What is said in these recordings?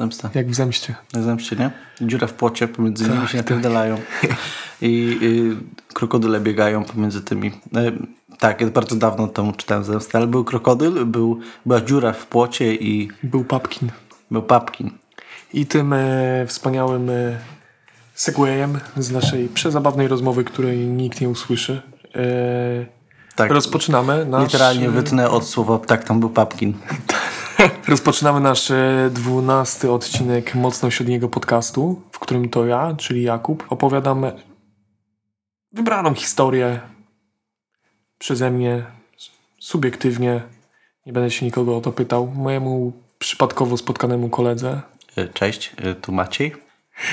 Zemsta. Jak w zemście. Na zemście, nie? Dziura w płocie, pomiędzy nimi się napierdalają. I, I krokodyle biegają pomiędzy tymi. E, tak, ja bardzo dawno temu czytałem zemstę, ale był krokodyl, był, była dziura w płocie i Był Papkin. był papkin. I tym e, wspaniałym e, segwayem z naszej przezabawnej rozmowy, której nikt nie usłyszy, e, Tak, rozpoczynamy nasz... literalnie wytnę od słowa tak, tam był papkin. Rozpoczynamy nasz e, dwunasty odcinek Mocno Średniego Podcastu, w którym to ja, czyli Jakub, opowiadam wybraną historię przeze mnie, subiektywnie. Nie będę się nikogo o to pytał. Mojemu przypadkowo spotkanemu koledze. E, Cześć, e, tu Maciej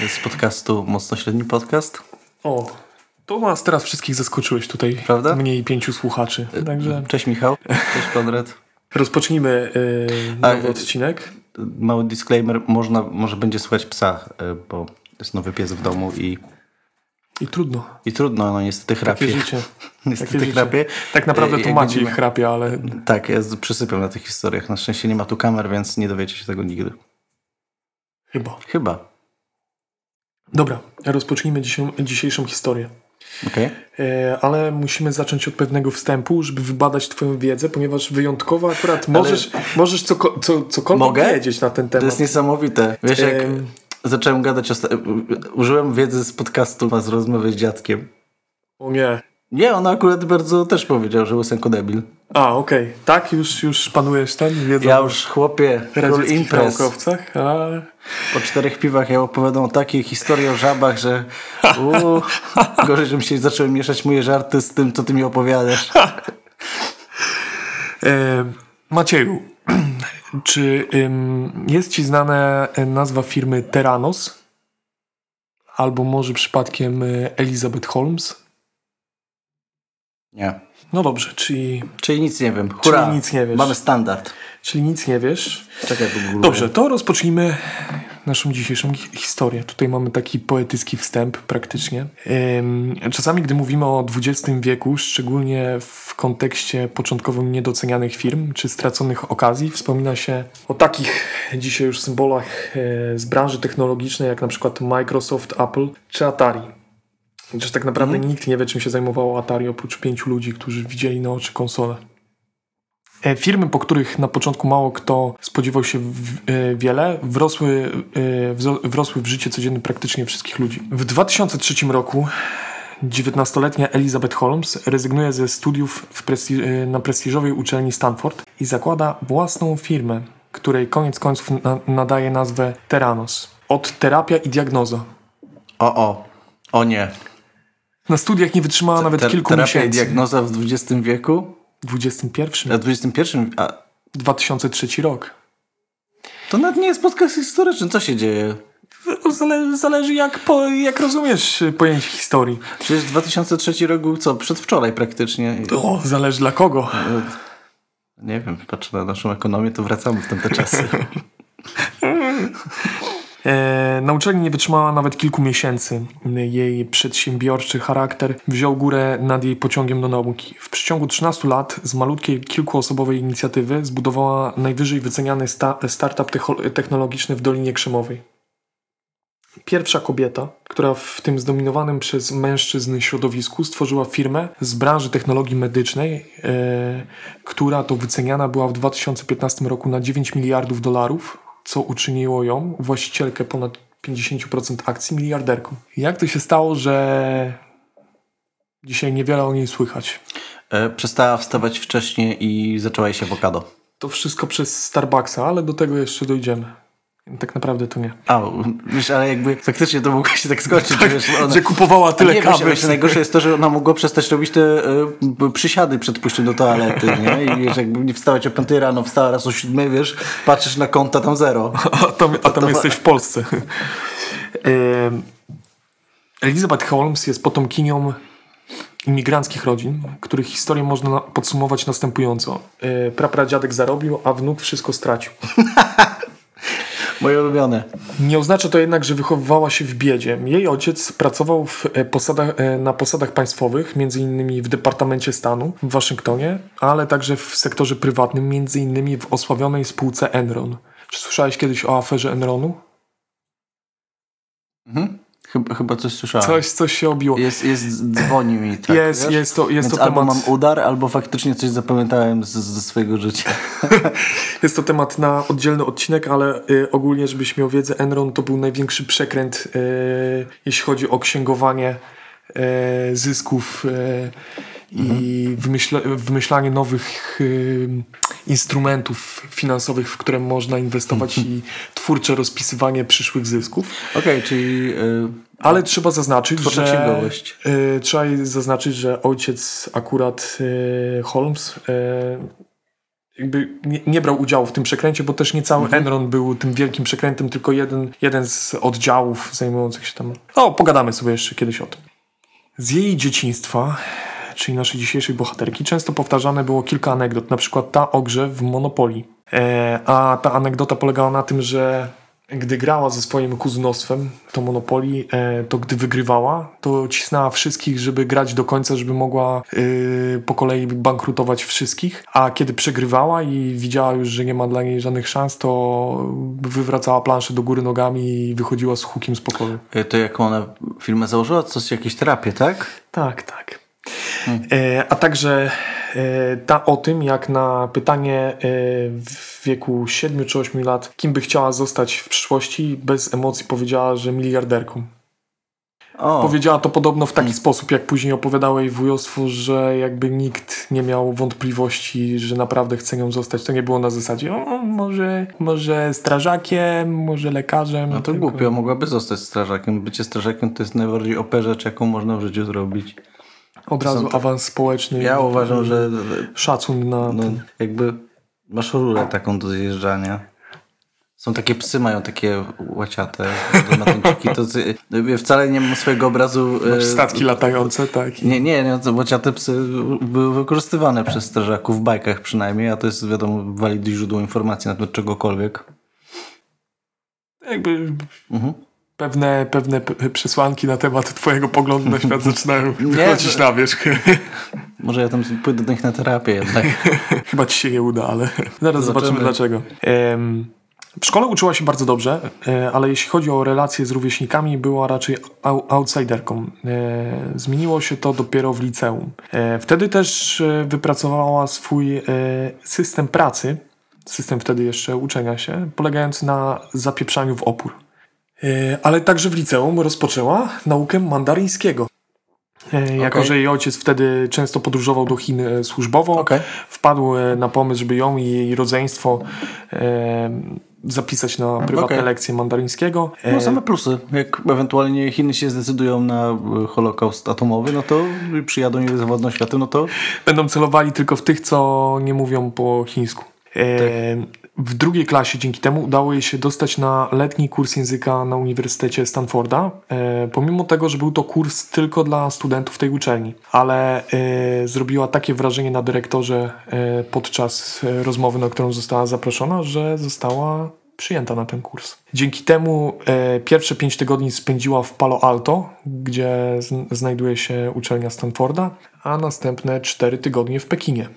z podcastu Mocno Średni Podcast. O, to nas teraz wszystkich zaskoczyłeś tutaj. Prawda? Mniej pięciu słuchaczy. Także Cześć Michał, cześć Konrad. Rozpocznijmy A, nowy e, odcinek. Mały disclaimer, można, może będzie słychać psa, e, bo jest nowy pies w domu i, I trudno. i trudno, no niestety chrapie. Takie życie. Niestety Takie życie. chrapie. Tak naprawdę E, to Maciej będziemy- chrapie, ale Tak, ja przysypiam na tych historiach. Na szczęście nie ma tu kamer, więc nie dowiecie się tego nigdy. chyba. Chyba. Dobra, rozpocznijmy dzisiejszą historię. Okej. E, ale musimy zacząć od pewnego wstępu, żeby wybadać Twoją wiedzę, ponieważ wyjątkowo akurat możesz, możesz coko, co, cokolwiek Mogę? wiedzieć na ten To temat. jest niesamowite. Wiesz, jak Em, zacząłem gadać, użyłem wiedzy z podcastu z rozmowy z dziadkiem. O nie. Nie, on akurat bardzo też powiedział, że łysenko debil. A, okej. Tak, już, już panujesz ten wiedzą Ja już, chłopie, król imprez. naukowcach. A, Po czterech piwach ja opowiadam o takiej historii o żabach, że uu, gorzej, żebym się zaczął mieszać moje żarty z tym, co ty mi opowiadasz. e, Macieju, czy ym, jest Ci znana e, nazwa firmy Terranos? Albo może przypadkiem e, Elizabeth Holmes? Nie. No dobrze, czyli, Czyli nic nie wiem. Hurra. Czyli nic nie wiesz. Mamy standard. czyli nic nie wiesz. Czekaj, w ogóle. Dobrze, to rozpocznijmy naszą dzisiejszą hi- historię. Tutaj mamy taki poetycki wstęp praktycznie. Czasami, gdy mówimy o XX wieku, szczególnie w kontekście początkowo niedocenianych firm czy straconych okazji, wspomina się o takich dzisiaj już symbolach e, z branży technologicznej, jak na przykład Microsoft, Apple czy Atari. Chociaż tak naprawdę nikt nie wie, czym się zajmowało Atari, oprócz pięciu ludzi, którzy widzieli na oczy konsolę. E, Firmy, po których na początku mało kto spodziewał się w, e, wiele, wrosły, e, wrosły w życie codzienne praktycznie wszystkich ludzi. W 2003 roku 19-letnia Elizabeth Holmes rezygnuje ze studiów e, na prestiżowej uczelni Stanford i zakłada własną firmę, której koniec końców na- nadaje nazwę Terranos. Od terapia i diagnoza. O, o. O nie. Na studiach nie wytrzymała nawet Te- kilku terapia miesięcy. diagnoza w XX wieku? W 21. A w XXI? A 2003 rok. to nawet nie jest podcast historyczny. Co się dzieje? To Zale, zależy jak, po, jak rozumiesz pojęcie historii. Przecież 2003 rok był co? Przedwczoraj praktycznie. O, zależy dla kogo. Nie wiem, patrzę na naszą ekonomię, to wracamy w tamte czasy. E, na uczelni nie wytrzymała nawet kilku miesięcy. Jej przedsiębiorczy charakter wziął górę nad jej pociągiem do nauki. W przeciągu 13 lat z malutkiej, kilkuosobowej inicjatywy zbudowała najwyżej wyceniany sta- startup technologiczny w Dolinie Krzemowej. Pierwsza kobieta, która w tym zdominowanym przez mężczyzn środowisku stworzyła firmę z branży technologii medycznej, e, która to wyceniana była w 2015 roku na 9 miliardów dolarów, co uczyniło ją właścicielkę ponad 50% akcji miliarderką. Jak to się stało, że dzisiaj niewiele o niej słychać? E, Przestała wstawać wcześniej i zaczęła jeść awokado. To wszystko przez Starbucksa, ale do tego jeszcze dojdziemy. Tak naprawdę to nie. A, wiesz, ale jakby faktycznie to mogło się tak skończyć, że, wiesz, ona... Że kupowała tyle nie, kawy. Wiesz, najgorsze jest to, że ona mogła przestać robić te e, przysiady przed pójściem do toalety, nie? I wiesz, jakby nie wstawać o 5 rano, wstała raz o 7, wiesz, patrzysz na konta, tam zero. A tam, a tam to- jesteś w Polsce. Elizabeth Holmes jest potomkinią imigranckich rodzin, których historię można na- podsumować następująco. E, Prapradziadek zarobił, a wnuk wszystko stracił. Moje ulubione. Nie oznacza to jednak, że wychowywała się w biedzie. Jej ojciec pracował w e, posadach, e, na posadach państwowych, między innymi w Departamencie Stanu w Waszyngtonie, ale także w sektorze prywatnym, między innymi w osławionej spółce Enron. Czy słyszałeś kiedyś o aferze Enronu? Mhm. Chyba, chyba coś słyszałem. Coś, coś się obiło. Jest, jest dzwoni mi. Tak, jest, wiesz? jest to, jest Więc to albo temat. mam udar, albo faktycznie coś zapamiętałem z- ze swojego życia. Jest to temat na oddzielny odcinek, ale y, ogólnie, żebyś miał wiedzę, Enron to był największy przekręt, y, jeśli chodzi o księgowanie y, zysków y, i wymyśla, wymyślanie nowych y, instrumentów finansowych, w które można inwestować i twórcze rozpisywanie przyszłych zysków. Okej, czyli y, Ale trzeba zaznaczyć, że księgowość. y, trzeba zaznaczyć, że ojciec akurat y, Holmes y, jakby nie, nie brał udziału w tym przekręcie, bo też nie cały Mhm. Enron był tym wielkim przekrętem, tylko jeden, jeden z oddziałów zajmujących się tam. O, pogadamy sobie jeszcze kiedyś o tym. Z jej dzieciństwa, czyli naszej dzisiejszej bohaterki, często powtarzane było kilka anegdot, na przykład ta o grze w Monopoly. E, a ta anegdota polegała na tym, że gdy grała ze swoim kuzynostwem to Monopoly, e, to gdy wygrywała, to cisnęła wszystkich, żeby grać do końca, żeby mogła y, po kolei bankrutować wszystkich, a kiedy przegrywała i widziała już, że nie ma dla niej żadnych szans, to wywracała planszę do góry nogami i wychodziła z hukiem z pokoju. y, to jak ona firmę założyła, to jest jakieś terapię, tak? Tak, tak. E, a także e, ta o tym, jak na pytanie e, w wieku 7 czy 8 lat, kim by chciała zostać w przyszłości, bez emocji powiedziała, że miliarderką. O, Powiedziała to podobno w taki sposób, jak później opowiadało jej wujostwo, że jakby nikt nie miał wątpliwości, że naprawdę chce nią zostać. To nie było na zasadzie, o, może, może strażakiem, może lekarzem. no to tylko- głupio, mogłaby zostać strażakiem. Bycie strażakiem to jest najbardziej OP rzecz, jaką można w życiu zrobić. Od razu to- awans społeczny. Ja uważam, że Szacun na no, ten. jakby masz rurę taką do zjeżdżania. Są takie psy, mają takie łaciate matuńczyki. To wcale nie mam swojego obrazu... e, Statki latające, tak. Nie, nie, nie, łaciate psy były wykorzystywane przez strażaków w bajkach przynajmniej, a to jest wiadomo walidne źródło informacji na temat czegokolwiek. Jakby Mhm. Pewne, pewne przesłanki na temat twojego poglądu na świat zaczynają wychodzić to- na wierzch. Może ja tam pójdę do nich na terapię jednak. Chyba ci się nie uda, ale zaraz zobaczymy Zobaczymy. dlaczego. Em, w szkole uczyła się bardzo dobrze, e, ale jeśli chodzi o relacje z rówieśnikami, była raczej outsiderką. E, Zmieniło się to dopiero w liceum. E, Wtedy też wypracowała swój system pracy, system wtedy jeszcze uczenia się, polegający na zapieprzaniu w opór. E, Ale także w liceum rozpoczęła naukę mandaryńskiego. E, Jako, Okej. że jej ojciec wtedy często podróżował do Chin e, służbowo, Okej. wpadł na pomysł, żeby ją i jej rodzeństwo zapisać na prywatne Okej. lekcje mandaryńskiego. No same plusy. Jak ewentualnie Chiny się zdecydują na holokaust atomowy, no to przyjadą i zawodną światem, no to Będą celowali tylko w tych, co nie mówią po chińsku. E, W drugiej klasie dzięki temu udało jej się dostać na letni kurs języka na Uniwersytecie Stanforda, e, pomimo tego, że był to kurs tylko dla studentów tej uczelni. Ale e, zrobiła takie wrażenie na dyrektorze e, podczas rozmowy, na którą została zaproszona, że została przyjęta na ten kurs. Dzięki temu e, pierwsze pięć tygodni spędziła w Palo Alto, gdzie znajduje się uczelnia Stanforda, a następne cztery tygodnie w Pekinie.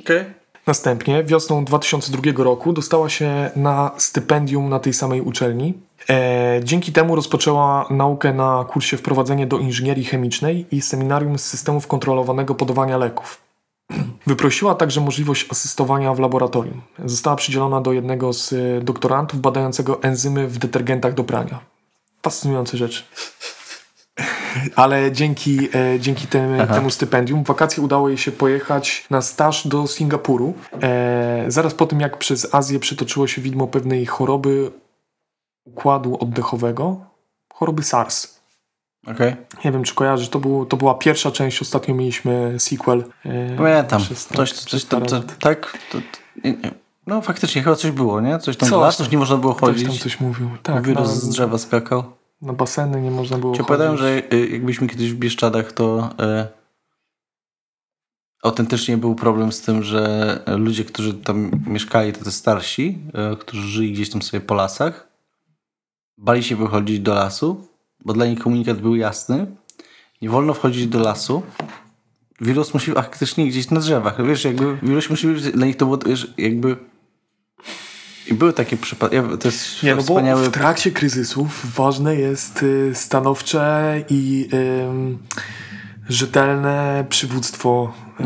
Okej. Następnie wiosną 2002 roku dostała się na stypendium na tej samej uczelni. E, dzięki temu rozpoczęła naukę na kursie Wprowadzenie do inżynierii chemicznej i seminarium z systemów kontrolowanego podawania leków. Wyprosiła także możliwość asystowania w laboratorium. Została przydzielona do jednego z e, doktorantów badającego enzymy w detergentach do prania. Fascynujące rzeczy. Ale dzięki, e, dzięki tem, temu stypendium w wakacje udało jej się pojechać na staż do Singapuru. E, zaraz po tym, jak przez Azję przetoczyło się widmo pewnej choroby układu oddechowego, choroby SARS. Okej. Nie wiem, czy kojarzysz, to, był, to była pierwsza część, ostatnio mieliśmy sequel. E, Pamiętam. przez- Coś, przez coś tam, co, tak? To, to, nie, nie. No faktycznie, chyba coś było, nie? Coś tam Coś tam. już nie można było Ktoś chodzić. tam coś mówił. Tak, Wirus na, z drzewa skakał. Na baseny nie można było opowiadałem, chodzić. że y, jak byliśmy kiedyś w Bieszczadach, to y, autentycznie był problem z tym, że ludzie, którzy tam mieszkali, to te starsi, y, którzy żyli gdzieś tam sobie po lasach, bali się wychodzić do lasu, bo dla nich komunikat był jasny. Nie wolno wchodzić do lasu. Wirus musi faktycznie gdzieś na drzewach. Wiesz, jakby wirus musi być, dla nich to było, wiesz, jakby I były takie przypadki. To jest Nie, no bo wspaniały. w trakcie kryzysów ważne jest y, stanowcze i ym, rzetelne przywództwo. y,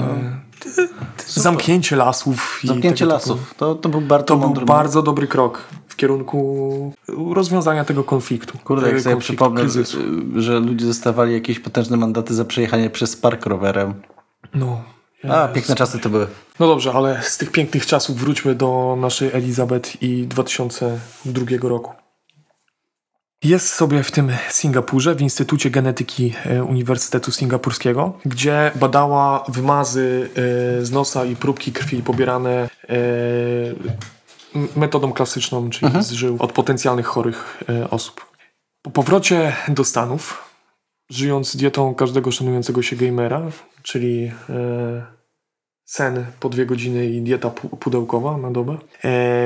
zamknięcie lasów. No. Zamknięcie lasów. To, to był bardzo To był bardzo dobry krok w kierunku rozwiązania tego konfliktu. Kurde, jak sobie przypomnę, kryzysu. y, że ludzie dostawali jakieś potężne mandaty za przejechanie przez park rowerem. No. A, piękne czasy to były. no dobrze, ale z tych pięknych czasów wróćmy do naszej Elizabeth i 2002 roku. Jest sobie w tym Singapurze, w Instytucie Genetyki e, Uniwersytetu Singapurskiego, gdzie badała wymazy e, z nosa i próbki krwi pobierane e, metodą klasyczną, czyli z żył od potencjalnych chorych osób. Po powrocie do Stanów, żyjąc dietą każdego szanującego się gamera, czyli e, sen po dwie godziny i dieta pu- pudełkowa na dobę. E,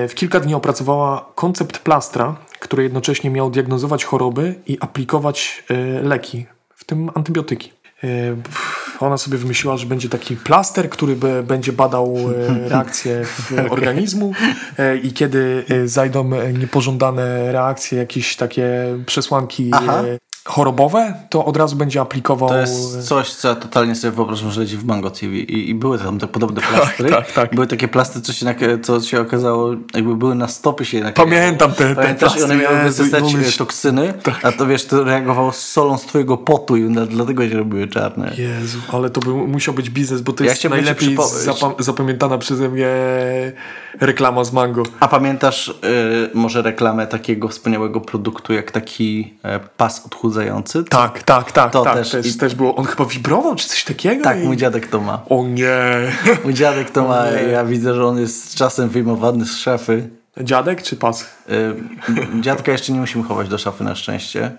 w kilka dni opracowała koncept plastra, który jednocześnie miał diagnozować choroby i aplikować e, leki, w tym antybiotyki. Ona sobie wymyśliła, że będzie taki plaster, który będzie badał reakcje w organizmu i kiedy zajdą niepożądane reakcje, jakieś takie przesłanki Aha. Chorobowe, to od razu będzie aplikował... To jest coś, co ja totalnie sobie wyobrażam, że leci w Mango TV. I, i były tam te podobne plastry. tak, tak. Były takie plastry, co się, co się okazało, jakby były na stopy się naklejały. Pamiętam te, te i one miały wysysać no toksyny, a to wiesz, to reagowało z solą z twojego potu i dlatego się robiły czarne. Jezu, ale to był, musiał być biznes, bo to Ja jest najlepiej zapamiętana przeze mnie reklama z Mango. A pamiętasz y, może reklamę takiego wspaniałego produktu, jak taki e, pas odchudzający? Tak, tak, tak, To tak. też- Też, i- też, było. On chyba wibrował, czy coś takiego? Tak, i... mój dziadek to ma. O nie. Mój dziadek to ma, ja widzę, że on jest czasem wyjmowany z szafy. Dziadek czy pas? Y, Dziadka jeszcze nie musimy chować do szafy na szczęście.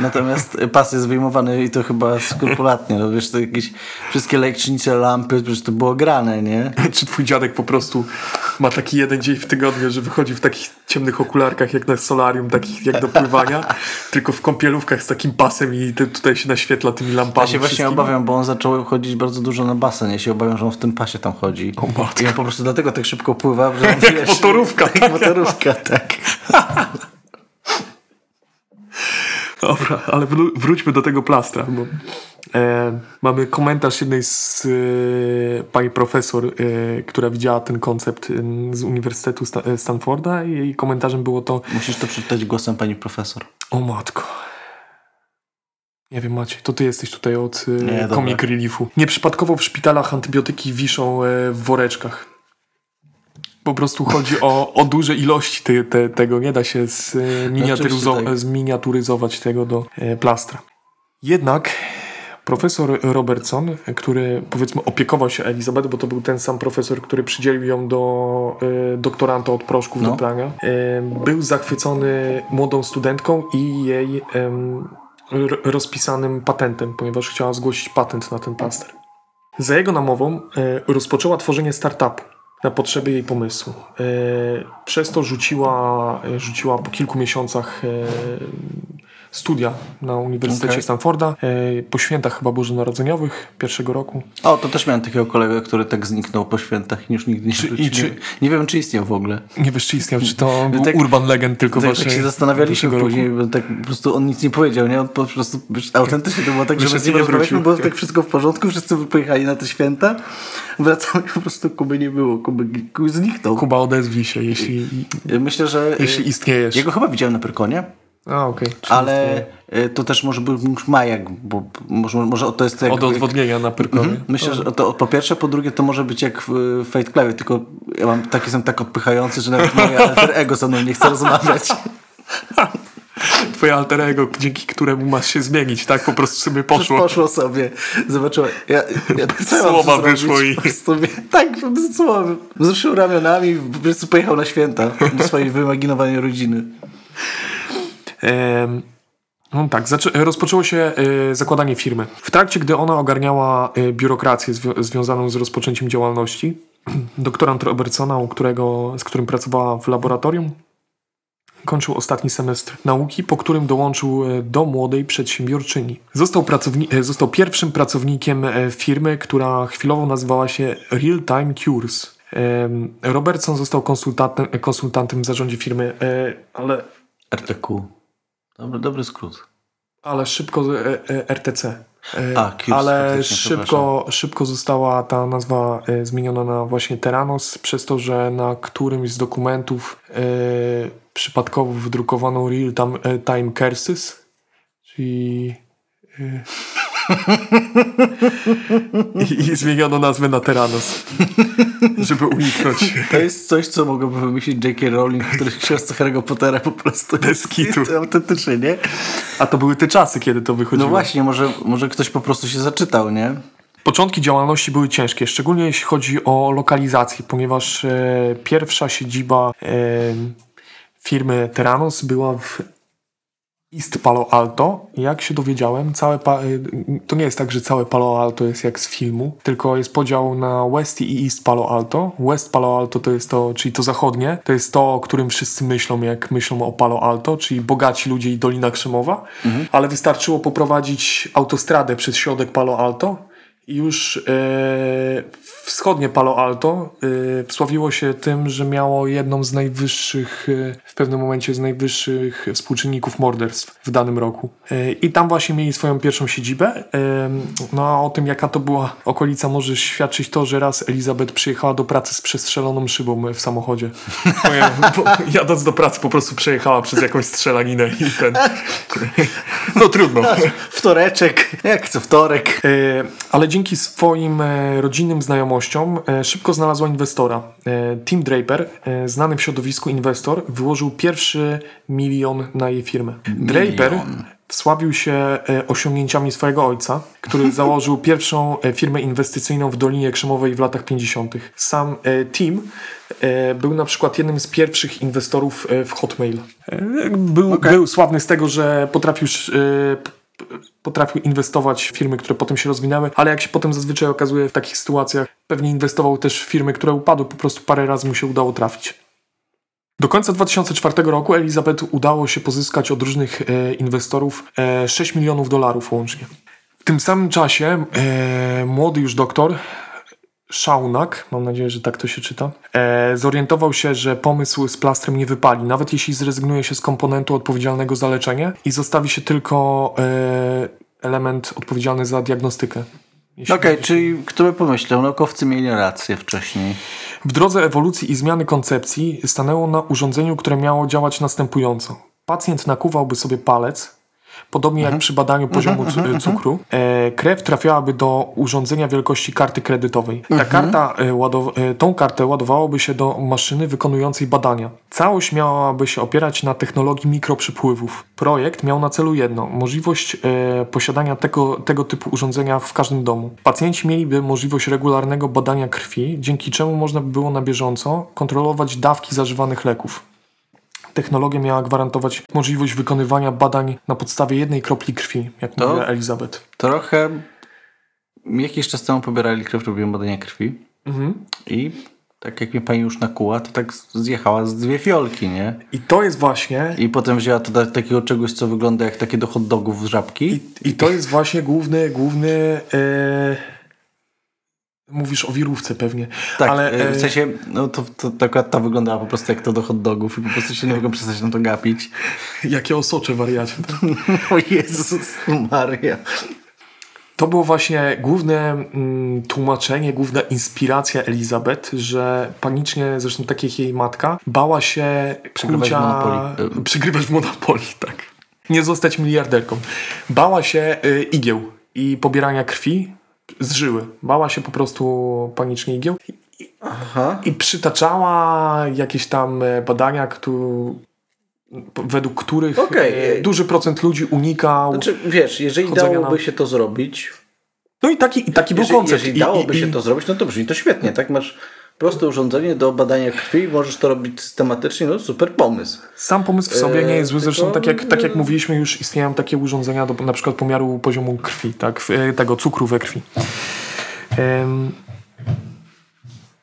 Natomiast pas jest wyjmowany i to chyba skrupulatnie. No wiesz, to jakieś wszystkie lecznicze lampy, przecież to było grane, nie? Czy twój dziadek po prostu ma taki jeden dzień w tygodniu, że wychodzi w takich ciemnych okularkach jak na solarium, takich jak do pływania, tylko w kąpielówkach z takim pasem i tutaj się naświetla tymi lampami Ja się właśnie obawiam, bo on zaczął chodzić bardzo dużo na basen. Ja się obawiam, że on w tym pasie tam chodzi. O matko. I on po prostu dlatego tak szybko pływa, że on, Jak motorówka. Jak motorówka, tak. Dobra, ale wró- wróćmy do tego plastra, bo e, mamy komentarz jednej z e, pani profesor, e, która widziała ten koncept e, z Uniwersytetu Sta- e, Stanforda i jej komentarzem było to Musisz to przeczytać głosem pani profesor. o matko. Nie wiem Maciej, to ty jesteś tutaj od e, Nie. Comic Reliefu. Nieprzypadkowo w szpitalach antybiotyki wiszą w woreczkach. Po prostu chodzi o, o duże ilości te, te, tego. Nie da się zminiaturyzo- Oczywiście tak. zminiaturyzować tego do e, plastra. Jednak profesor Robertson, który powiedzmy opiekował się Elizabeth, bo to był ten sam profesor, który przydzielił ją do e, doktoranta od proszków No. do prania, e, był zachwycony młodą studentką i jej rozpisanym patentem, ponieważ chciała zgłosić patent na ten plaster. Za jego namową e, rozpoczęła tworzenie startupu na potrzeby jej pomysłu. E, przez to rzuciła, rzuciła po kilku miesiącach e, studia na Uniwersytecie Okej. Stanforda. E, po świętach chyba bożonarodzeniowych pierwszego roku. O, to też miałem takiego kolegę, który tak zniknął po świętach i już nigdy nie Czy- wrócił. czy- Nie, wiem, czy istniał w ogóle. Nie wiesz, czy istniał, czy to był tak- urban legend tylko Tak, wasze, tak się zastanawialiśmy później, roku. bo tak po prostu on nic nie powiedział, nie? On po prostu wiesz, autentycznie to było tak, że my z nim rozmawialiśmy, było tak wszystko w porządku, wszyscy pojechali na te święta, wracamy po prostu Kuby nie było, Kuby, Kuby zniknął. Kuba, odezwij się, jeśli, Myślę, że... jeśli istniejesz. Jego chyba widziałem na Pyrkonie, A, okej. Czy ale y, to też może był już Majak, bo może, może to jest jak... Od odwodnienia na Pyrkonie. Mhm. Myślę, że to po pierwsze, po drugie to może być jak w y, Fate Clubie, tylko ja mam taki jestem tak odpychający, że nawet moje alter ego ze mną nie chce rozmawiać. Twoje alter ego, dzięki któremu masz się zmienić, tak? Po prostu sobie poszło. Poszło sobie. Zobaczyłem. Ja, ja, Słowa wyszło i- Po prostu wie- Tak, słowa. Wzruszył ramionami po prostu pojechał na święta do swojej wyimaginowanej rodziny. No tak, rozpoczęło się e, zakładanie firmy. W trakcie, gdy ona ogarniała e, biurokrację zwią- związaną z rozpoczęciem działalności, doktorant Robertsona, u którego, z którym pracowała w laboratorium, kończył ostatni semestr nauki, po którym dołączył e, do młodej przedsiębiorczyni. Został, został pierwszym pracownikiem firmy, która chwilowo nazywała się Real Time Cures. Robertson został konsultantem, konsultantem w zarządzie firmy, ale, RTQ. Dobry, dobry skrót. ale szybko e, e, RTC. E, A, Qs, ale szybko, szybko została ta nazwa zmieniona na właśnie Teranos, przez to, że na którymś z dokumentów e, przypadkowo wydrukowano Real Time, e, time Curses, czyli e, i, i zmieniono nazwę na Teranos, żeby uniknąć To jest coś, co mogłoby wymyślić J.K. Rowling w którejś książce Harry'ego Pottera po prostu. Bez kitu. To Autentycznie, nie? A to były te czasy, kiedy to wychodziło. No właśnie, może, może ktoś po prostu się zaczytał, nie? Początki działalności były ciężkie, szczególnie jeśli chodzi o lokalizację, ponieważ e, pierwsza siedziba e, firmy Teranos była w East Palo Alto. Jak się dowiedziałem, całe e, to nie jest tak, że całe Palo Alto jest jak z filmu, tylko jest podział na West i East Palo Alto. West Palo Alto to jest to, czyli to zachodnie, to jest to, o którym wszyscy myślą, jak myślą o Palo Alto, czyli bogaci ludzie i Dolina Krzemowa, ale wystarczyło poprowadzić autostradę przez środek Palo Alto już e, wschodnie Palo Alto e, wsławiło się tym, że miało jedną z najwyższych, e, w pewnym momencie z najwyższych współczynników morderstw w danym roku. E, I tam właśnie mieli swoją pierwszą siedzibę. E, no a o tym, jaka to była okolica, może świadczyć to, że raz Elizabeth przyjechała do pracy z przestrzeloną szybą w samochodzie. Bo, ja- bo jadąc do pracy po prostu przejechała przez jakąś strzelaninę i ten... No trudno. Wtoreczek, jak co wtorek. E, ale dzięki swoim e, rodzinnym znajomościom e, szybko znalazła inwestora. E, Tim Draper, znany w środowisku inwestor, wyłożył pierwszy milion na jej firmę. Draper wsławił się osiągnięciami swojego ojca, który założył pierwszą firmę inwestycyjną w Dolinie Krzemowej w latach 50. Sam Tim był na przykład jednym z pierwszych inwestorów w Hotmail. Był, Okej. był sławny z tego, że potrafił potrafił inwestować w firmy, które potem się rozwinęły, ale jak się potem zazwyczaj okazuje w takich sytuacjach, pewnie inwestował też w firmy, które upadły, po prostu parę razy mu się udało trafić. Do końca 2004 roku Elizabeth udało się pozyskać od różnych e, inwestorów e, 6 milionów dolarów łącznie. W tym samym czasie e, młody już doktor Szaunak, mam nadzieję, że tak to się czyta, e, zorientował się, że pomysł z plastrem nie wypali, nawet jeśli zrezygnuje się z komponentu odpowiedzialnego za leczenie i zostawi się tylko e, element odpowiedzialny za diagnostykę. Okej, czyli kto by pomyślał, naukowcy mieli rację wcześniej. W drodze ewolucji i zmiany koncepcji stanęło na urządzeniu, które miało działać następująco. Pacjent nakuwałby sobie palec, podobnie jak przy badaniu poziomu cu- cukru. E, krew trafiałaby do urządzenia wielkości karty kredytowej. Ta karta, e, e, tą kartę ładowałoby się do maszyny wykonującej badania. Całość miałaby się opierać na technologii mikroprzypływów. Projekt miał na celu jedno, możliwość posiadania tego, tego typu urządzenia w każdym domu. Pacjenci mieliby możliwość regularnego badania krwi, dzięki czemu można by było na bieżąco kontrolować dawki zażywanych leków. Technologia miała gwarantować możliwość wykonywania badań na podstawie jednej kropli krwi, jak To- mówiła Elizabeth. Trochę jakiś czas temu pobierali krew, robiłem badania krwi Mhm. i tak jak mnie pani już nakuła, to tak zjechała z dwie fiolki, nie? I to jest właśnie I potem wzięła to do takiego czegoś, co wygląda jak takie do hot dogów z żabki. I, I to jest właśnie główny, główny e, mówisz o wirówce pewnie. tak, ale, e, e, w sensie, no to, to, to akurat ta wyglądała po prostu jak to do hot dogów i po prostu się nie mogą przestać na to gapić. Jakie osocze wariacie. O Jezus Maria. To było właśnie główne mm, tłumaczenie, główna inspiracja Elizabeth, że panicznie, zresztą tak jak jej matka, bała się Przegrywać w kłucia- Monopoly. Przegrywać w Monopoly, tak. Nie zostać miliarderką. Bała się y, igieł i pobierania krwi z żyły. Bała się po prostu panicznie igieł. Aha. I przytaczała jakieś tam e, badania, któ- według których e, duży procent ludzi unikał. Znaczy, wiesz, jeżeli dałoby na- się to zrobić, No i taki, i taki był jeżeli, koncept. jeżeli I- dałoby i, się i, to zrobić, no to brzmi to świetnie, tak? Masz proste urządzenie do badania krwi, możesz to robić systematycznie, no super pomysł. Sam pomysł w sobie nie jest zły, Eee, zresztą tak jak, tak jak mówiliśmy, już istnieją takie urządzenia do na przykład pomiaru poziomu krwi, tak, e, tego cukru we krwi.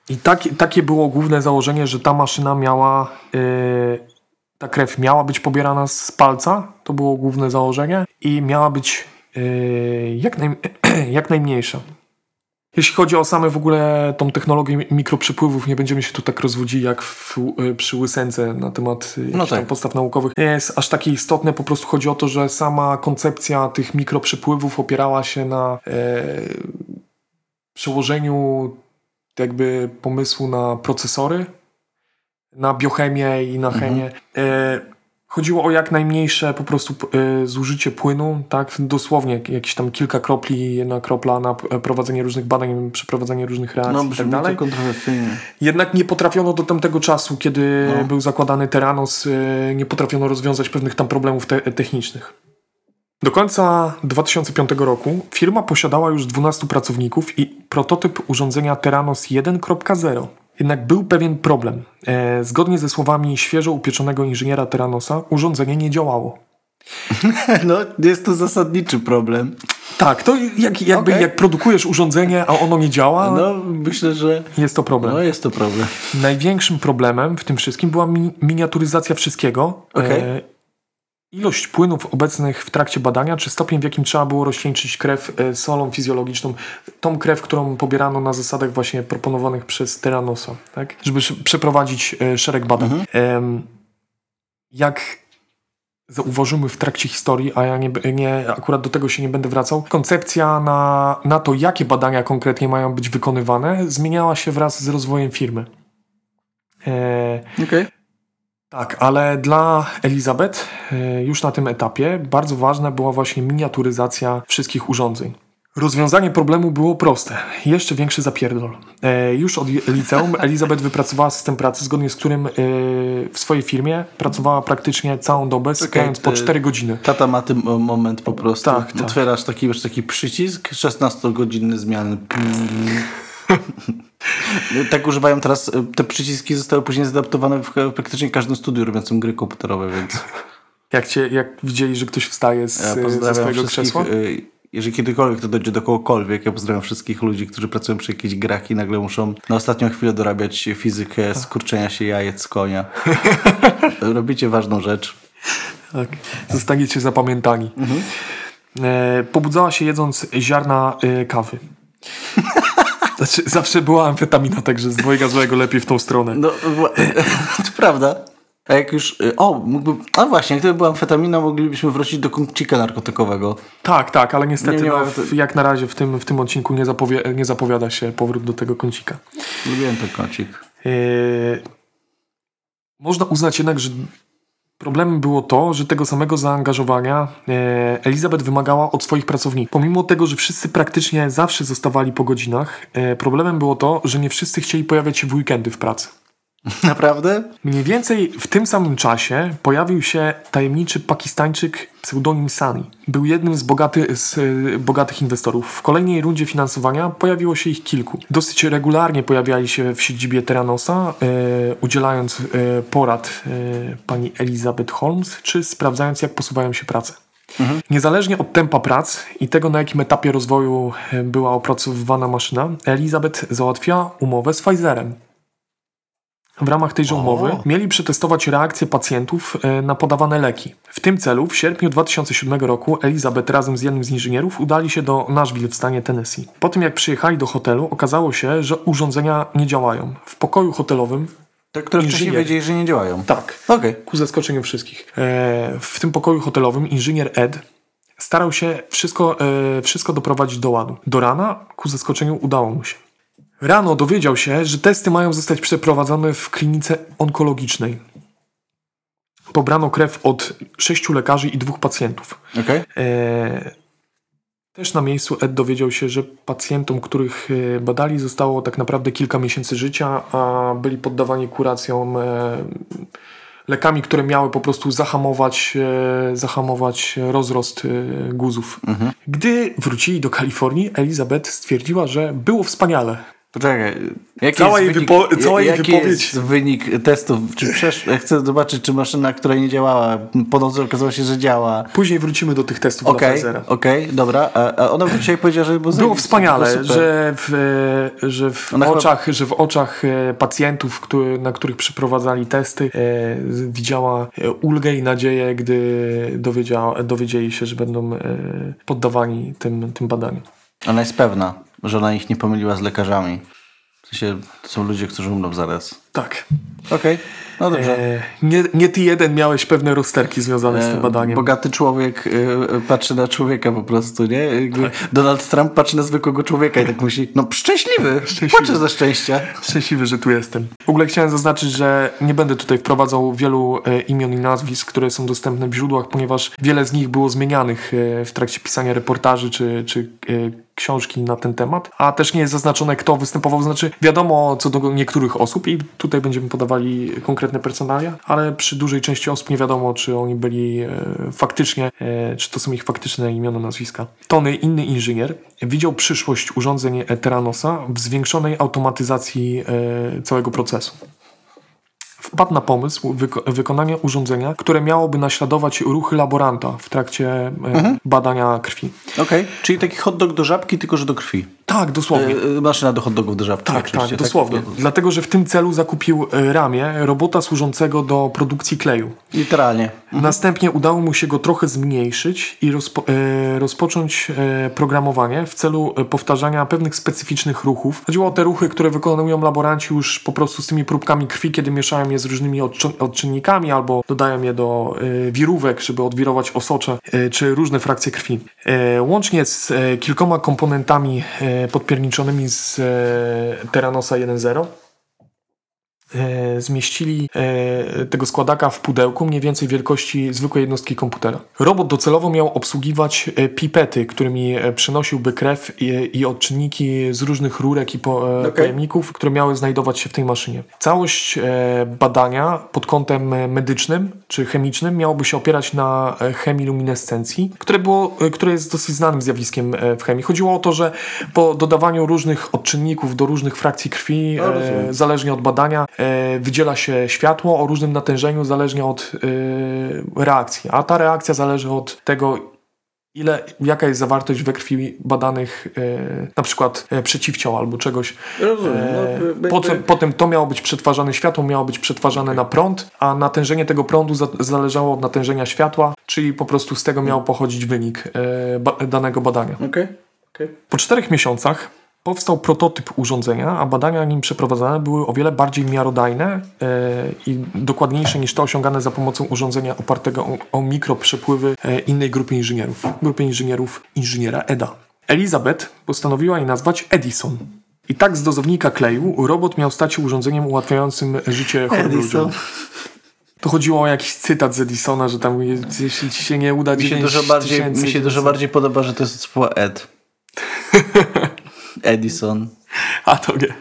I taki, takie było główne założenie, że ta maszyna miała, e, ta krew miała być pobierana z palca, to było główne założenie i miała być e, jak, naj, jak najmniejsza. Jeśli chodzi o same w ogóle tą technologię mikroprzepływów, nie będziemy się tu tak rozwodzić jak w, y, przy łysence na temat y, no tak. podstaw naukowych. Nie jest aż takie istotne, po prostu chodzi o to, że sama koncepcja tych mikroprzepływów opierała się na e, przełożeniu jakby pomysłu na procesory, na biochemię i na chemię. Mhm. E, Chodziło o jak najmniejsze po prostu y, zużycie płynu, tak? Dosłownie jakieś tam kilka kropli, jedna kropla na prowadzenie różnych badań, przeprowadzenie różnych reakcji no, i tak dalej. Kontrowersyjnie. Jednak nie potrafiono do tamtego czasu, kiedy no. był zakładany Teranos, y, nie potrafiono rozwiązać pewnych tam problemów te technicznych. Do końca 2005 roku firma posiadała już 12 pracowników i prototyp urządzenia Teranos 1.0 jednak był pewien problem. E, zgodnie ze słowami świeżo upieczonego inżyniera Teranosa, urządzenie nie działało. No, jest to zasadniczy problem. Tak, to jak, jakby okay. jak produkujesz urządzenie, a ono nie działa. No, myślę, że. Jest to problem. No, jest to problem. Największym problemem w tym wszystkim była mi miniaturyzacja wszystkiego. Okay. E, Ilość płynów obecnych w trakcie badania, czy stopień, w jakim trzeba było rozcieńczyć krew e, solą fizjologiczną, tą krew, którą pobierano na zasadach właśnie proponowanych przez Teranosa, tak? żeby przeprowadzić e, szereg badań. Mhm. Jak zauważymy w trakcie historii, a ja nie, nie, akurat do tego się nie będę wracał, koncepcja na, na to, jakie badania konkretnie mają być wykonywane, zmieniała się wraz z rozwojem firmy. E, okay. Tak, ale dla Elizabeth e, już na tym etapie bardzo ważna była właśnie miniaturyzacja wszystkich urządzeń. Rozwiązanie problemu było proste. Jeszcze większy zapierdol. E, już od liceum Elizabeth wypracowała system pracy, zgodnie z którym e, w swojej firmie pracowała praktycznie całą dobę, sypiając po 4 godziny. Tata ma ten moment po prostu. Tak, tak. Otwierasz taki, wiesz, taki przycisk, 16-godzinny zmiany. Tak używają teraz, e, te przyciski zostały później zadaptowane w praktycznie każdym studiu robiącym gry komputerowe, więc... Jak, cię, jak widzieli, że ktoś wstaje z, ja ze swojego krzesła? E, jeżeli kiedykolwiek to dojdzie do kogokolwiek, ja pozdrawiam wszystkich ludzi, którzy pracują przy jakichś grach i nagle muszą na ostatnią chwilę dorabiać fizykę skurczenia się jajec z konia. Robicie ważną rzecz. Tak. Zostaniecie zapamiętani. Mhm. E, pobudzała się jedząc ziarna e, kawy. Znaczy, zawsze była amfetamina, także z dwojga złego lepiej w tą stronę. No, to prawda. A jak już. Y, o, mógłby. A właśnie, gdyby była amfetamina, moglibyśmy wrócić do kącika narkotykowego. Tak, tak, ale niestety, nie, nie no, w, jak na razie w tym, w tym odcinku nie, zapowie, nie zapowiada się powrót do tego kącika. Lubiłem ten kącik. Yy, można uznać jednak, że Problemem było to, że tego samego zaangażowania e, Elizabeth wymagała od swoich pracowników. Pomimo tego, że wszyscy praktycznie zawsze zostawali po godzinach, e, problemem było to, że nie wszyscy chcieli pojawiać się w weekendy w pracy. Naprawdę? Mniej więcej w tym samym czasie pojawił się tajemniczy Pakistańczyk pseudonim Sani. Był jednym z, bogaty, z e, bogatych inwestorów. W kolejnej rundzie finansowania pojawiło się ich kilku. Dosyć regularnie pojawiali się w siedzibie Teranosa, e, udzielając e, porad pani Elizabeth Holmes, czy sprawdzając jak posuwają się prace. Mhm. Niezależnie od tempa prac i tego, na jakim etapie rozwoju była opracowywana maszyna, Elizabeth załatwiła umowę z Pfizerem w ramach tejże umowy mieli przetestować reakcje pacjentów e, na podawane leki. W tym celu w sierpniu 2007 roku Elizabeth razem z jednym z inżynierów udali się do Nashville w stanie Tennessee. Po tym jak przyjechali do hotelu okazało się, że urządzenia nie działają. W pokoju hotelowym te, które inżynier... wcześniej wiedzieli, że nie działają. Tak. Okay. Ku zaskoczeniu wszystkich. E, w tym pokoju hotelowym inżynier Ed starał się wszystko, e, wszystko doprowadzić do ładu. Do rana, ku zaskoczeniu, udało mu się. Rano dowiedział się, że testy mają zostać przeprowadzone w klinice onkologicznej. Pobrano krew od sześciu lekarzy i dwóch pacjentów. Okay. E, też na miejscu Ed dowiedział się, że pacjentom, których e, badali, zostało tak naprawdę kilka miesięcy życia, a byli poddawani kuracjom e, lekami, które miały po prostu zahamować, e, zahamować rozrost e, guzów. Mhm. Gdy wrócili do Kalifornii, Elizabeth stwierdziła, że było wspaniale. Poczekaj, jaki cała jej, wynik, wypo cała jej jaki wypowiedź. jest wynik testów? Czy przesz... Chcę zobaczyć, czy maszyna, która nie działała, po nocy okazało się, że działa. Później wrócimy do tych testów okay, dla Okej, okay, dobra. A ona i powiedziała, że było, było wspaniale, że w, że w oczach, chyba... że w oczach e, pacjentów, który, na których przeprowadzali testy, e, widziała e, ulgę i nadzieję, gdy dowiedzieli się, że będą e, poddawani tym, tym badaniom. Ona jest pewna. Że ona ich nie pomyliła z lekarzami. W sensie, to są ludzie, którzy umrą zaraz. Tak. Okej, okay. no dobrze. E, nie, nie ty jeden miałeś pewne rozterki związane e, z tym badaniem. Bogaty człowiek e, patrzy na człowieka po prostu, nie? Tak. Donald Trump patrzy na zwykłego człowieka i tak myśli, no szczęśliwy, szczęśliwy. płaczę ze szczęścia. Szczęśliwy, że tu jestem. W ogóle chciałem zaznaczyć, że nie będę tutaj wprowadzał wielu e, imion i nazwisk, które są dostępne w źródłach, ponieważ wiele z nich było zmienianych e, w trakcie pisania reportaży czy, czy e, książki na ten temat, a też nie jest zaznaczone, kto występował, znaczy wiadomo co do niektórych osób i tutaj będziemy podawali konkretne personalia, ale przy dużej części osób nie wiadomo, czy oni byli e, faktycznie, e, czy to są ich faktyczne imiona, nazwiska. Tony, inny inżynier, widział przyszłość urządzeń Teranosa w zwiększonej automatyzacji e, całego procesu wpadł na pomysł wyko wykonania urządzenia, które miałoby naśladować ruchy laboranta w trakcie e, mhm. badania krwi. Okej, okay. czyli taki hot dog do żabki, tylko że do krwi. Tak, dosłownie. E, maszyna do hot dogów do żabki. Tak, tak, tak, dosłownie. Tak? Dlatego, że w tym celu zakupił e, ramię robota służącego do produkcji kleju. Literalnie. Mhm. Następnie udało mu się go trochę zmniejszyć i rozpo e, rozpocząć e, programowanie w celu e, powtarzania pewnych specyficznych ruchów. Chodziło o te ruchy, które wykonują laboranci już po prostu z tymi próbkami krwi, kiedy mieszają je z różnymi odczynnikami albo dodają je do e, wirówek, żeby odwirować osocze czy różne frakcje krwi. Łącznie z kilkoma komponentami podpierniczonymi z e, Terranosa 1.0 E, zmieścili e, tego składaka w pudełku mniej więcej wielkości zwykłej jednostki komputera. Robot docelowo miał obsługiwać e, pipety, którymi przenosiłby krew i, odczynniki z różnych rurek i okay. pojemników, które miały znajdować się w tej maszynie. Całość badania pod kątem medycznym czy chemicznym miałoby się opierać na chemiluminescencji, które, było, które jest dosyć znanym zjawiskiem w chemii. Chodziło o to, że po dodawaniu różnych odczynników do różnych frakcji krwi, no, zależnie od badania, E, wydziela się światło o różnym natężeniu zależnie od e, reakcji, a ta reakcja zależy od tego, ile, jaka jest zawartość we krwi badanych e, na przykład e, przeciwciał albo czegoś. Rozumiem. No, potem, potem to miało być przetwarzane, światło miało być przetwarzane na prąd, a natężenie tego prądu za, zależało od natężenia światła, czyli po prostu z tego miał pochodzić wynik e, ba, danego badania. Okay. Okay. Po czterech miesiącach powstał prototyp urządzenia, a badania nim przeprowadzane były o wiele bardziej miarodajne yy, i dokładniejsze niż te osiągane za pomocą urządzenia opartego o, o mikroprzepływy yy, innej grupy inżynierów, grupy inżynierów inżyniera EDA. Elizabeth postanowiła je nazwać Edison. I tak z dozownika kleju robot miał stać się urządzeniem ułatwiającym życie chorym ludziom. To chodziło o jakiś cytat z Edisona, że tam jeśli ci się nie uda mi się dużo bardziej Mi się dużo bardziej podoba, że to jest słowo Ed. Edison. A to nie.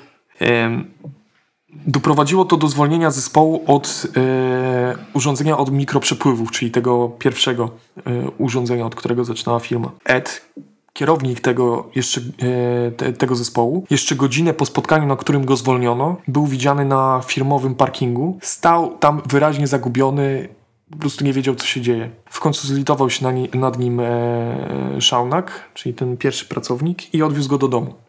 Doprowadziło to do zwolnienia zespołu od e, urządzenia od mikroprzepływów, czyli tego pierwszego e, urządzenia, od którego zaczynała firma. Ed, kierownik tego, jeszcze, e, te, tego zespołu, jeszcze godzinę po spotkaniu, na którym go zwolniono, był widziany na firmowym parkingu. Stał tam wyraźnie zagubiony, po prostu nie wiedział, co się dzieje. W końcu zlitował się na nad nim e, Szaunak, czyli ten pierwszy pracownik, i odwiózł go do domu.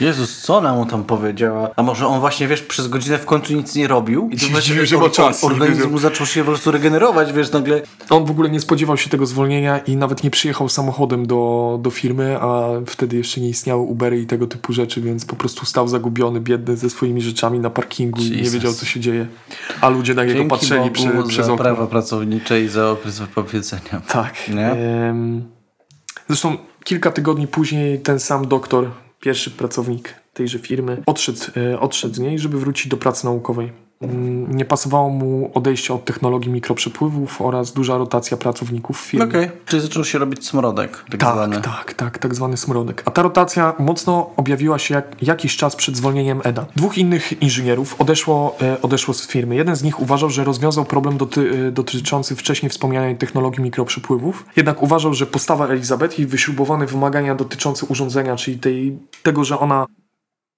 Jezus, co ona mu tam powiedziała? A może on właśnie, wiesz, przez godzinę w końcu nic nie robił? I to właśnie, że ma czas. Organizm zaczął się po prostu regenerować, wiesz, nagle. On w ogóle nie spodziewał się tego zwolnienia i nawet nie przyjechał samochodem do, do firmy, a wtedy jeszcze nie istniały Ubery i tego typu rzeczy, więc po prostu stał zagubiony, biedny ze swoimi rzeczami na parkingu Jesus. i nie wiedział, co się dzieje. A ludzie na niego patrzyli przy, przez za prawa pracownicze i za okres wypowiedzenia. Tak. Nie? Zresztą kilka tygodni później ten sam doktor pierwszy pracownik tejże firmy odszedł, e, odszedł z niej, żeby wrócić do pracy naukowej. Mm, nie pasowało mu odejście od technologii mikroprzepływów oraz duża rotacja pracowników w firmie. Okej, okay. czyli zaczął się robić smrodek. Tak, tak, zwany. tak, tak, tak zwany smrodek. A ta rotacja mocno objawiła się jak, jakiś czas przed zwolnieniem Eda. Dwóch innych inżynierów odeszło, e, odeszło z firmy. Jeden z nich uważał, że rozwiązał problem doty, e, dotyczący wcześniej wspomnianej technologii mikroprzepływów. Jednak uważał, że postawa Elizabeth i wyśrubowane wymagania dotyczące urządzenia, czyli tej, tego, że ona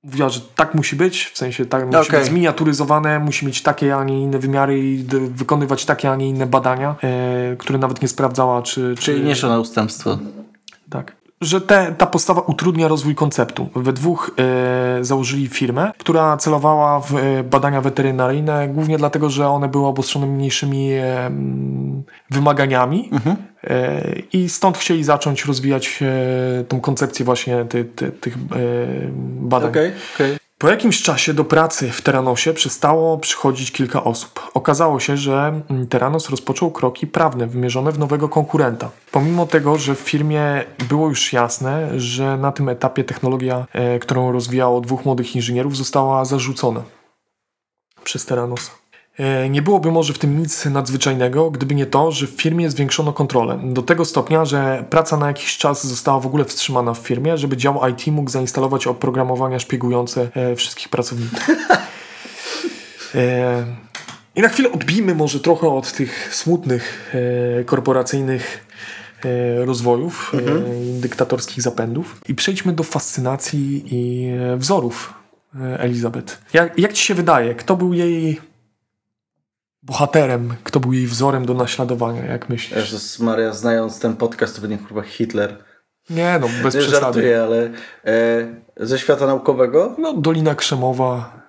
mówiła, że tak musi być, w sensie tak musi okay. być zminiaturyzowane, musi mieć takie, a nie inne wymiary i wykonywać takie, a nie inne badania, e, które nawet nie sprawdzała, czy... Czyli czy... nie na ustępstwo. Tak. Że te, ta postawa utrudnia rozwój konceptu. We dwóch e, założyli firmę, która celowała w e, badania weterynaryjne, głównie dlatego, że one były obostrzone mniejszymi e, wymaganiami. Mhm I stąd chcieli zacząć rozwijać tą koncepcję właśnie ty, ty, tych badań. Okej, okej. Po jakimś czasie do pracy w Teranosie przestało przychodzić kilka osób. Okazało się, że mm, Teranos rozpoczął kroki prawne wymierzone w nowego konkurenta. Pomimo tego, że w firmie było już jasne, że na tym etapie technologia, e, którą rozwijało dwóch młodych inżynierów, została zarzucona przez Teranos. E, Nie byłoby może w tym nic nadzwyczajnego, gdyby nie to, że w firmie zwiększono kontrolę. Do tego stopnia, że praca na jakiś czas została w ogóle wstrzymana w firmie, żeby dział IT mógł zainstalować oprogramowania szpiegujące e, wszystkich pracowników. E, I na chwilę odbijmy może trochę od tych smutnych korporacyjnych rozwojów i dyktatorskich zapędów i przejdźmy do fascynacji i wzorów Elizabeth. Jak, jak ci się wydaje, kto był jej bohaterem, kto był jej wzorem do naśladowania, jak myślisz? Jezus Maria, znając ten podcast, to będzie chyba Hitler. Nie no, bez Nie przesady. żartuję, ale e, ze świata naukowego? No, Dolina Krzemowa,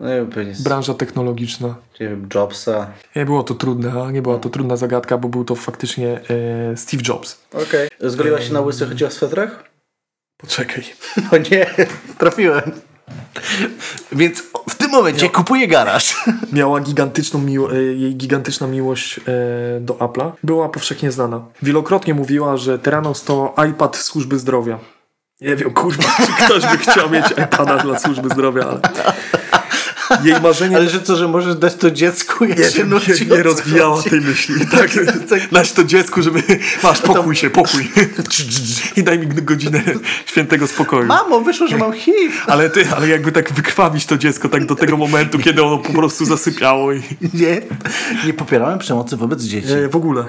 No z, branża technologiczna. nie wiem, Jobsa. Nie było to trudne, a nie była to trudna zagadka, bo był to faktycznie e, Steve Jobs. Okej. Zgoliła się na łysy, chodzi o swetrach? Poczekaj. O nie, trafiłem. Więc w tym momencie kupuję garaż. Miała gigantyczną miło- e, jej gigantyczna miłość e, do Apple'a. Była powszechnie znana. Wielokrotnie mówiła, że Teranos to iPad służby zdrowia. Nie wiem, kurwa, czy ktoś by chciał mieć iPada dla służby zdrowia, ale... Jej marzenie... Ale że co, że możesz dać to dziecku, jak Nie, się nie, nie rozwijała chodzi? tej myśli. Tak, tak. Dać to dziecku, żeby... Masz, pokój się, pokój. I daj mi godzinę świętego spokoju. Mamo, wyszło, że mam HIV. Ale ty, ale jakby tak wykrwawić to dziecko tak do tego momentu, kiedy ono po prostu zasypiało i... Nie, nie popierałem przemocy wobec dzieci. E, w ogóle.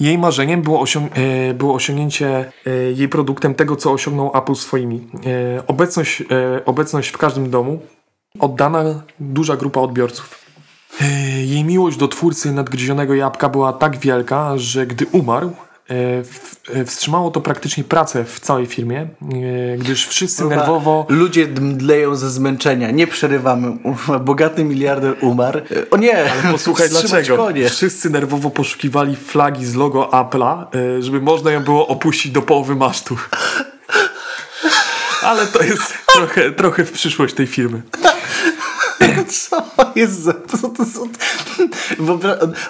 Jej marzeniem było, osiąg- e, było osiągnięcie e, jej produktem tego, co osiągnął Apple swoimi. E, obecność, e, obecność w każdym domu, oddana duża grupa odbiorców. E, jej miłość do twórcy nadgryzionego jabłka była tak wielka, że gdy umarł, e, e, wstrzymało to praktycznie pracę w całej firmie, gdyż wszyscy nerwowo... Ludzie mdleją ze zmęczenia. Nie przerywamy. Bogaty miliarder umarł. O nie, Posłuchaj wstrzymać dlaczego. Konie. Wszyscy nerwowo poszukiwali flagi z logo Apple'a, żeby można ją było opuścić do połowy masztu. Ale to jest trochę, trochę w przyszłość tej firmy. Co jest za... Co to są...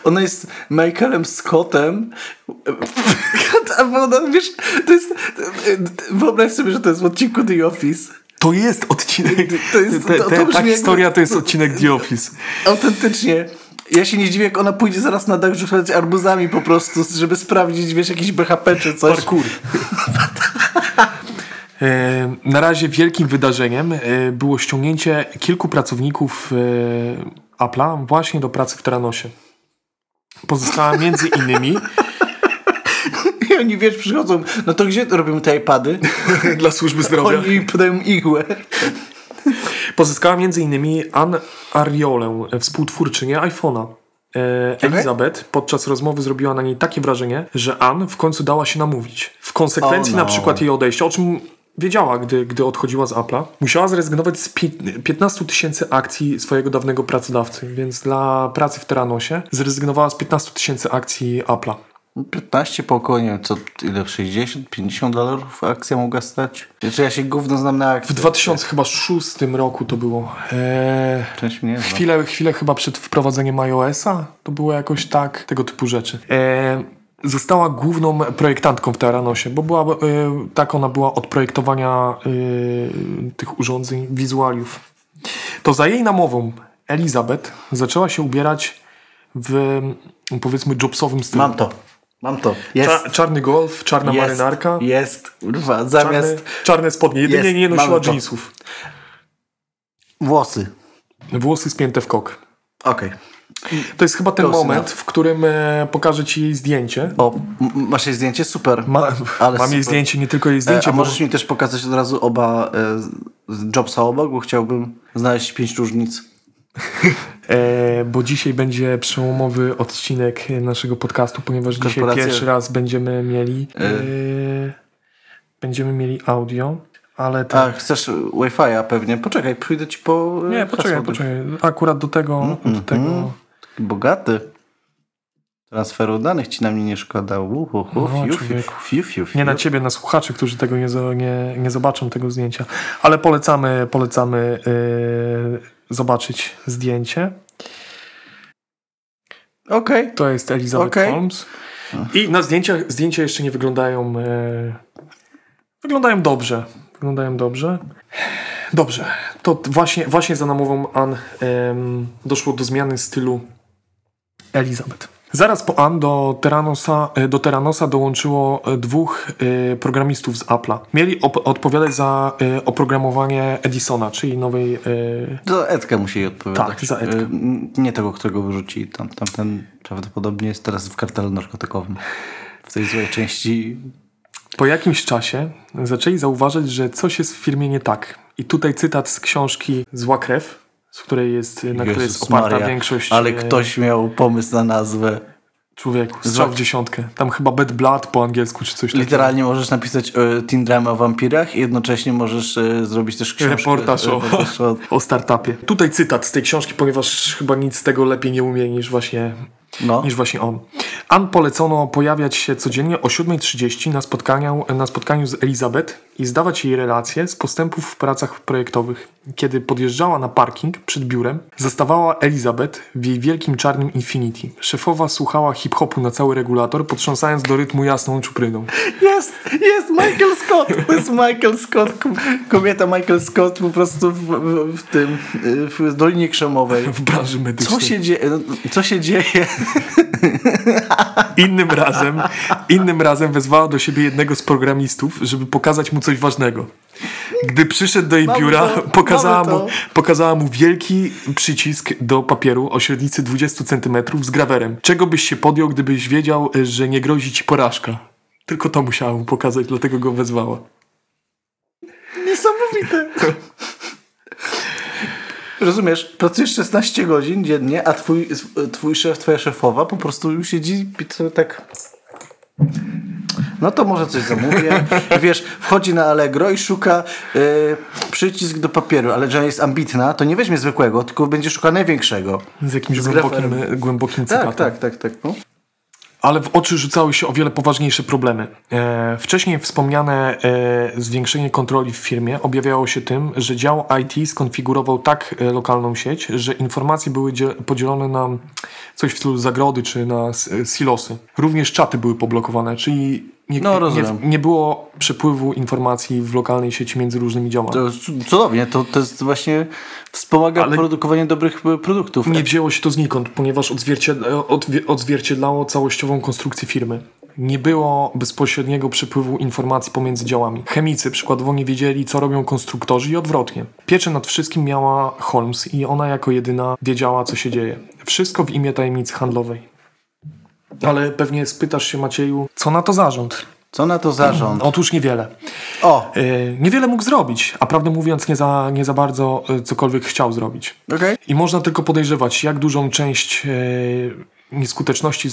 Ona jest Michaelem Scottem. A ona, wiesz, to jest... Wyobraź sobie, że to jest w odcinku The Office. To jest odcinek. To jest- to- to brzmi ta historia to jest odcinek The Office. Autentycznie. Ja się nie dziwię, jak ona pójdzie zaraz na dach rzucać arbuzami po prostu, żeby sprawdzić, wiesz, jakiś BHP czy coś. Parkour. E, Na razie wielkim wydarzeniem e, było ściągnięcie kilku pracowników e, Apple'a właśnie do pracy w Teranosie. Pozostała między innymi I oni, wiesz, przychodzą, no to gdzie robimy te iPady? dla służby zdrowia. Oni podają igłę. Pozyskała m.in. Ann Ariolę, współtwórczynię iPhone'a. E, Elizabeth podczas rozmowy zrobiła na niej takie wrażenie, że Ann w końcu dała się namówić. W konsekwencji Oh no. na przykład jej odejścia, o czym wiedziała, gdy, gdy odchodziła z Apple'a, musiała zrezygnować z pi- 15 tysięcy akcji swojego dawnego pracodawcy, więc dla pracy w Teranosie zrezygnowała z 15 tysięcy akcji Apple'a. 15 po około, nie wiem, co, ile, 60, 50 dolarów akcja mogła stać? Znaczy ja się gówno znam na akcji. W 2006 roku to było. Eee, Część mnie. Chwilę, chwilę chyba przed wprowadzeniem iOS-a, to było jakoś tak, tego typu rzeczy. E, została główną projektantką w Teranosie, bo była, e, tak ona była od projektowania e, tych urządzeń, wizualiów. To za jej namową Elizabeth zaczęła się ubierać w powiedzmy jobsowym stylu. Mam to. Mam to. Jest. Cza, czarny golf, czarna jest, marynarka, Jest. Kurwa, czarne, zamiast czarne spodnie. Jedynie Jest, nie nosiła jeansów. włosy. Włosy spięte w kok. Okej. To jest chyba ten Close moment, enough. w którym e, pokażę ci jej zdjęcie. O, masz jej zdjęcie? Super. Ma, Ale mam jej super. zdjęcie, nie tylko jej E, zdjęcie, A bo możesz mi też pokazać od razu oba e, z Jobsa obok, bo chciałbym znaleźć pięć różnic. e, bo dzisiaj będzie przełomowy odcinek naszego podcastu, ponieważ dzisiaj pierwszy raz będziemy mieli e, będziemy mieli audio, ale to... A, chcesz Wi-Fi'a pewnie? Poczekaj, pójdę ci po e, nie, poczekaj, poczekaj. Akurat do tego, do tego Taki bogaty. Transferu danych ci na mnie nie szkoda. Uhu, hu, No, fiu, fiu, fiu, fiu. Nie na ciebie, na słuchaczy, którzy tego nie, nie, nie zobaczą, tego zdjęcia. Ale polecamy, polecamy yy, zobaczyć zdjęcie. Okej. To jest Elizabeth Okej. Holmes. I na zdjęciach, zdjęcia jeszcze nie wyglądają. E, wyglądają dobrze. Wyglądają dobrze. Dobrze. To właśnie, właśnie za namową Ann em, doszło do zmiany stylu Elizabeth. Zaraz po Ann do Terranosa, e, do Terranosa dołączyło e, dwóch e, programistów z Apple'a. Mieli op- odpowiadać za oprogramowanie Edisona, czyli nowej Za Edkę musi odpowiadać. Tak, za Edkę. Nie tego, którego wyrzucili. Tam, tamten prawdopodobnie jest teraz w kartelu narkotykowym. W tej złej części. Po jakimś czasie zaczęli zauważyć, że coś jest w firmie nie tak. I tutaj cytat z książki Zła krew, z której jest, na której jest oparta Maria, większość Ale e, ktoś miał pomysł na nazwę. człowieku. Strzał w dziesiątkę. Tam chyba Bad Blood po angielsku czy coś takiego. Literalnie możesz napisać e, teen drama o wampirach i jednocześnie możesz e, zrobić też książkę. Reportaż o, o o startupie. Tutaj cytat z tej książki, ponieważ chyba nic z tego lepiej nie umie niż właśnie, no. niż właśnie on. Ann polecono pojawiać się codziennie o 7.30 na spotkaniu, na spotkaniu z Elizabeth i zdawać jej relacje z postępów w pracach projektowych. Kiedy podjeżdżała na parking przed biurem, zastawała Elizabeth w jej wielkim czarnym Infinity. Szefowa słuchała hip-hopu na cały regulator, potrząsając do rytmu jasną czupryną. Jest, jest Michael Scott. To jest Michael Scott. Kobieta Michael Scott po prostu w, w, w tym, w Dolinie Krzemowej. W branży medycznej. Co się dzieje? Co się dzieje? Innym razem, innym razem wezwała do siebie jednego z programistów, żeby pokazać mu coś ważnego. Gdy przyszedł do jej Mamy biura, to, pokazała, mu, pokazała mu wielki przycisk do papieru o średnicy 20 cm z grawerem. Czego byś się podjął, gdybyś wiedział, że nie grozi ci porażka? Tylko to musiała mu pokazać, dlatego go wezwała. Niesamowite. Rozumiesz, pracujesz 16 godzin dziennie, a twój, twój szef, twoja szefowa po prostu siedzi i sobie tak... No to może coś zamówię. I Wiesz, wchodzi na Allegro i szuka y, przycisk do papieru, ale że jest ambitna, to nie weźmie zwykłego, tylko będzie szukała największego. Z jakimś Z głębokim, grawerem. głębokim cytatem. Tak, tak, tak, tak. No. Ale w oczy rzucały się o wiele poważniejsze problemy. E, wcześniej wspomniane e, zwiększenie kontroli w firmie objawiało się tym, że dział IT skonfigurował tak e, lokalną sieć, że informacje były dzie- podzielone na coś w stylu zagrody czy na silosy. Również czaty były poblokowane, czyli nie, No, nie, rozumiem. nie było przepływu informacji w lokalnej sieci między różnymi działami. To cudownie, to, to jest właśnie wspomaga Ale- produkowanie dobrych e, produktów. Nie wzięło się to znikąd, ponieważ odzwierciedla, odwie- odzwierciedlało całościową konstrukcję firmy. Nie było bezpośredniego przepływu informacji pomiędzy działami. Chemicy przykładowo nie wiedzieli, co robią konstruktorzy i odwrotnie. Pieczę nad wszystkim miała Holmes i ona jako jedyna wiedziała, co się dzieje. Wszystko w imię tajemnicy handlowej. Ale pewnie spytasz się, Macieju, co na to zarząd? Co na to zarząd? Otóż niewiele. O, Yy, niewiele mógł zrobić, a prawdę mówiąc, nie za, nie za bardzo yy, cokolwiek chciał zrobić. okej. I można tylko podejrzewać, jak dużą część e, nieskuteczności e,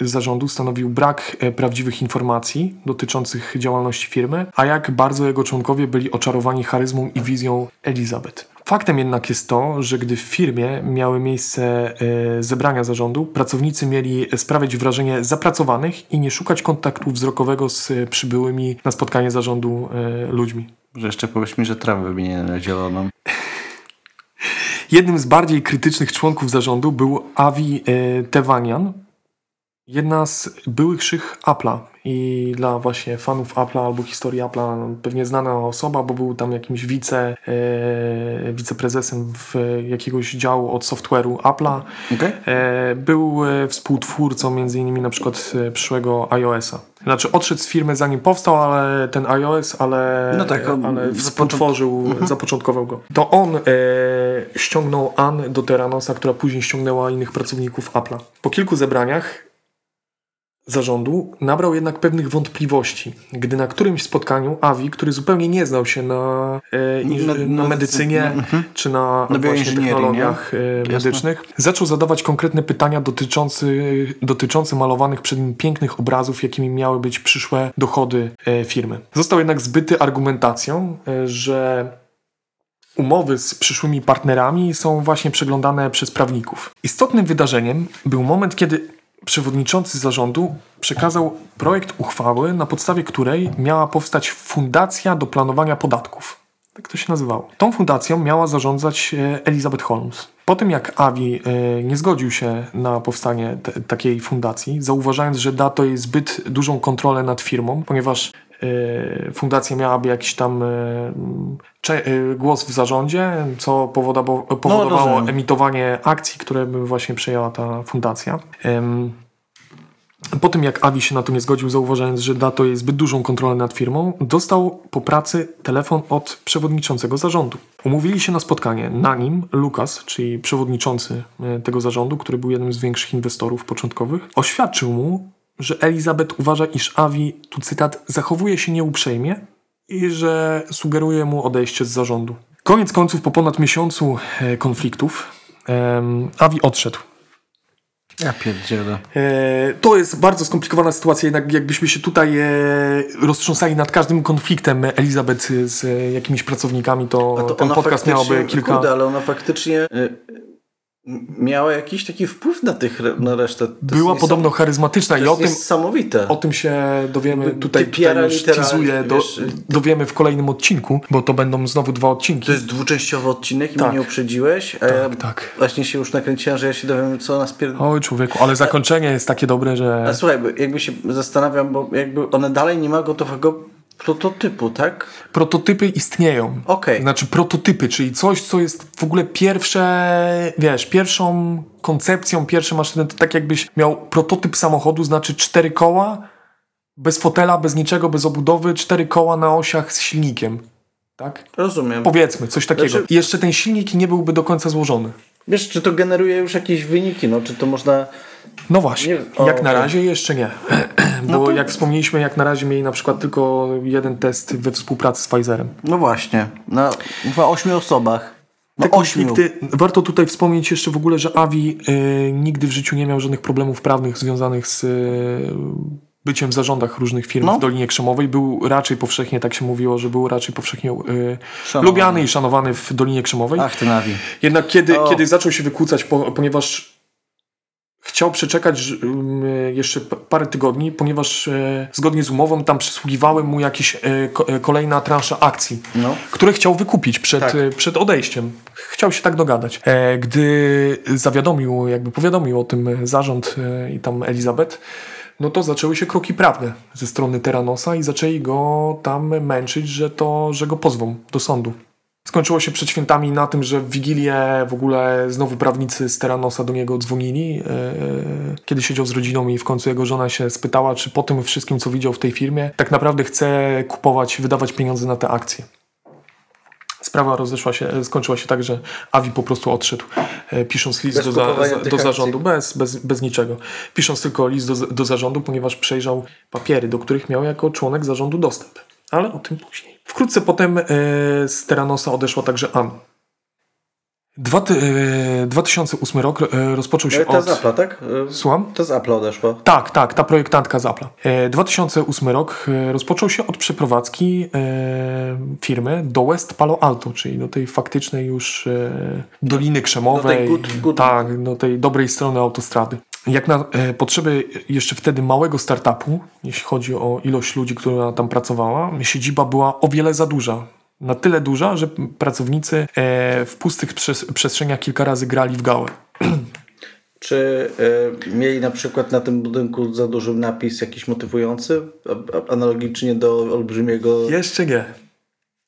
zarządu stanowił brak e, prawdziwych informacji dotyczących działalności firmy, a jak bardzo jego członkowie byli oczarowani charyzmą i wizją Elizabeth. Faktem jednak jest to, że gdy w firmie miały miejsce e, zebrania zarządu, pracownicy mieli sprawiać wrażenie zapracowanych i nie szukać kontaktu wzrokowego z przybyłymi na spotkanie zarządu e, ludźmi. Że jeszcze powiedz mi, że trawę na zieloną. Jednym z bardziej krytycznych członków zarządu był Avi e, Tewanian, jedna z byłych szych Apple'a i dla właśnie fanów Apple'a albo historii Apple'a pewnie znana osoba, bo był tam jakimś wice, e, wiceprezesem w jakiegoś działu od software'u Apple'a. Okej? E, był e, współtwórcą między innymi na przykład e, przyszłego iOS-a. Znaczy odszedł z firmy zanim powstał, ale ten iOS, ale, No tak, on ale współtworzył, zapoczątkował go. To on e, ściągnął Ann do Terranosa, która później ściągnęła innych pracowników Apple'a. Po kilku zebraniach zarządu nabrał jednak pewnych wątpliwości, gdy na którymś spotkaniu Avi, który zupełnie nie znał się na, e, Na- na, na- medycynie mhm. czy na, Na właśnie technologiach e, medycznych, zaczął zadawać konkretne pytania dotyczące, dotyczące malowanych przed nim pięknych obrazów, jakimi miały być przyszłe dochody e, firmy. Został jednak zbyty argumentacją, e, że Umowy z przyszłymi partnerami są właśnie przeglądane przez prawników. Istotnym wydarzeniem był moment, kiedy przewodniczący zarządu przekazał projekt uchwały, na podstawie której miała powstać fundacja do planowania podatków. Tak to się nazywało. Tą fundacją miała zarządzać e, Elizabeth Holmes. Po tym jak Avi e, nie zgodził się na powstanie te, takiej fundacji, zauważając, że da to jej zbyt dużą kontrolę nad firmą, ponieważ fundacja miałaby jakiś tam cze- głos w zarządzie, co powodowało, powodowało No, emitowanie akcji, które by właśnie przejęła ta fundacja. Po tym jak Avi się na to nie zgodził, zauważając, że da to jej zbyt dużą kontrolę nad firmą, dostał po pracy telefon od przewodniczącego zarządu. Umówili się na spotkanie. Na nim Lukas, czyli przewodniczący e, tego zarządu, który był jednym z większych inwestorów początkowych, oświadczył mu, że Elizabeth uważa, iż Avi, tu cytat, zachowuje się nieuprzejmie i że sugeruje mu odejście z zarządu. Koniec końców, po ponad miesiącu e, konfliktów, em, Avi odszedł. Ja pierdzielę. E, To jest bardzo skomplikowana sytuacja, jednak jakbyśmy się tutaj e, roztrząsali nad każdym konfliktem Elizabeth z e, jakimiś pracownikami, to, to ten podcast faktycznie- miałby kilka... Kurde, ale ona faktycznie y, miała jakiś taki wpływ na tych, na resztę. To Była podobno charyzmatyczna i o tym, niesamowite. o tym się dowiemy, tutaj, typiara tutaj już do, wiesz, dowiemy w kolejnym odcinku, bo to będą znowu dwa odcinki. To jest dwuczęściowy odcinek i Tak. mnie nie uprzedziłeś, a ja tak. właśnie się już nakręciłem, że ja się dowiem, co nas pier... Oj człowieku, ale zakończenie jest takie dobre, że... A słuchaj, jakby się zastanawiam, bo jakby one dalej nie ma gotowego prototypu, tak? Prototypy istnieją. Okej. Znaczy prototypy, czyli coś, co jest w ogóle pierwsze, wiesz, pierwszą koncepcją, pierwsze maszyny, to tak jakbyś miał prototyp samochodu, znaczy cztery koła, bez fotela, bez niczego, bez obudowy, cztery koła na osiach z silnikiem. Tak? Rozumiem. Powiedzmy, coś takiego. Znaczy- I jeszcze ten silnik nie byłby do końca złożony. Wiesz, czy to generuje już jakieś wyniki, no, czy to można... No właśnie, Nie- jak na razie jeszcze nie. Bo No to- jak wspomnieliśmy, jak na razie mieli na przykład tylko jeden test we współpracy z Pfizerem. No właśnie, na chyba ośmiu osobach. No Te ośmiu. konflikty, warto tutaj wspomnieć jeszcze w ogóle, że Avi y, nigdy w życiu nie miał żadnych problemów prawnych związanych z y, byciem w zarządach różnych firm No. w Dolinie Krzemowej. Był raczej powszechnie, tak się mówiło, że był raczej powszechnie y, lubiany i szanowany w Dolinie Krzemowej. Ach, ty nawi. Jednak kiedy, O. kiedy zaczął się wykłócać, po, ponieważ chciał przeczekać um, jeszcze parę tygodni, ponieważ e, zgodnie z umową tam przysługiwały mu jakieś e, e, kolejna transza akcji, No. które chciał wykupić przed, Tak. przed odejściem. Chciał się tak dogadać. Gdy zawiadomił, jakby powiadomił o tym zarząd i tam Elizabeth, no to zaczęły się kroki prawne ze strony Teranosa i zaczęli go tam męczyć, że to, że go pozwą do sądu. Skończyło się przed świętami na tym, że w Wigilię w ogóle znowu prawnicy z Teranosa do niego dzwonili, e, kiedy siedział z rodziną i w końcu jego żona się spytała, czy po tym wszystkim, co widział w tej firmie, tak naprawdę chce kupować, wydawać pieniądze na te akcje. Sprawa rozeszła się, skończyła się tak, że Avi po prostu odszedł, e, pisząc list do, za, do zarządu, bez, bez, bez niczego. Pisząc tylko list do, do zarządu, ponieważ przejrzał papiery, do których miał jako członek zarządu dostęp. Ale o tym później. Wkrótce potem e, z Teranosa odeszła także Ann. Dwa, ty, e, 2008 rok e, rozpoczął się ta od... z Apple'a, tak? Słucham? To z Apple'a odeszła. Tak, tak, ta projektantka z Apple'a. E, 2008 rok e, rozpoczął się od przeprowadzki e, firmy do West Palo Alto, czyli do tej faktycznej już e, Doliny Krzemowej. Do tej good- good- Tak, do tej dobrej strony autostrady. Jak na e, potrzeby jeszcze wtedy małego startupu, jeśli chodzi o ilość ludzi, która tam pracowała, siedziba była o wiele za duża. Na tyle duża, że pracownicy e, w pustych przes- przestrzeniach kilka razy grali w gałę. Czy y, mieli na przykład na tym budynku za duży napis jakiś motywujący, analogicznie do olbrzymiego... Jeszcze nie.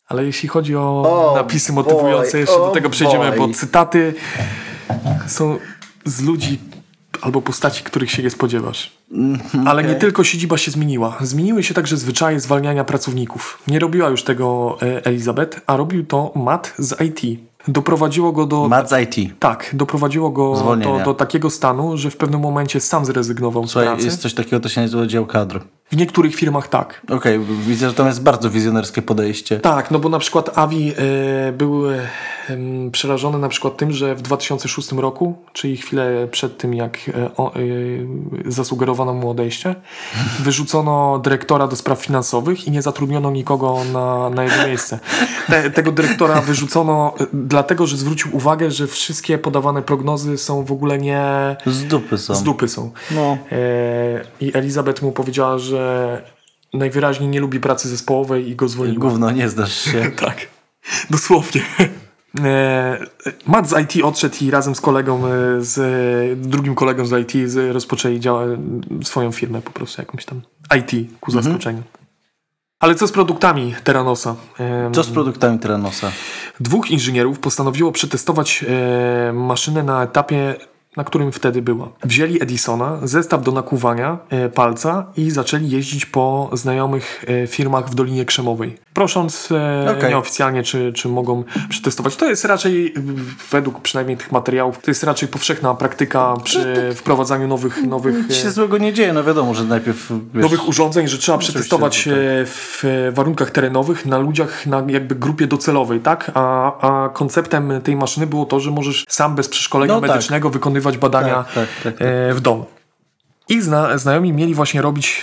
Ale jeśli chodzi o O, napisy boy, motywujące, jeszcze do o tego przejdziemy, boy. bo cytaty są z ludzi albo postaci, których się nie spodziewasz. Ale nie tylko siedziba się zmieniła. Zmieniły się także zwyczaje zwalniania pracowników. Nie robiła już tego e, Elizabeth, a robił to Matt z IT. Doprowadziło go do... Matt z IT. Tak, doprowadziło go do, do takiego stanu, że w pewnym momencie sam zrezygnował z Słuchaj, pracy. jest coś takiego, to się nazywa dział kadr. W niektórych firmach tak. Okej, okay, widzę, że tam jest bardzo wizjonerskie podejście. Tak, no bo na przykład Avi e, był e, przerażony na przykład tym, że w 2006 roku, czyli chwilę przed tym, jak e, zasugerowano mu odejście, wyrzucono dyrektora do spraw finansowych i nie zatrudniono nikogo na, na jego miejsce. Te, tego dyrektora wyrzucono dlatego, że zwrócił uwagę, że wszystkie podawane prognozy są w ogóle nie... Z dupy są. Z dupy są. No. I Elizabeth mu powiedziała, że najwyraźniej nie lubi pracy zespołowej i go zwolniła. Gówno, nie zdasz się. tak, dosłownie. E, Matt z IT odszedł i razem z kolegą, e, z drugim kolegą z IT rozpoczęli działa, swoją firmę po prostu jakąś tam IT ku mhm. zaskoczeniu. Ale co z produktami Teranosa? Co z produktami Teranosa? Dwóch inżynierów postanowiło przetestować e, maszynę na etapie na którym wtedy była. Wzięli Edisona, zestaw do nakuwania e, palca i zaczęli jeździć po znajomych e, firmach w Dolinie Krzemowej. Prosząc e, okay. nieoficjalnie, czy, czy mogą przetestować. To jest raczej, według przynajmniej tych materiałów, to jest raczej powszechna praktyka przy wprowadzaniu nowych... nowych Nic się złego nie dzieje, no wiadomo, że najpierw... Wiesz, nowych urządzeń, że trzeba przetestować tak. w warunkach terenowych na ludziach, na jakby grupie docelowej, tak? A, a konceptem tej maszyny było to, że możesz sam bez przeszkolenia no tak. medycznego tak. wykonywać wykonywać badania tak, tak, tak, tak. E, w domu. Ich zna znajomi mieli właśnie robić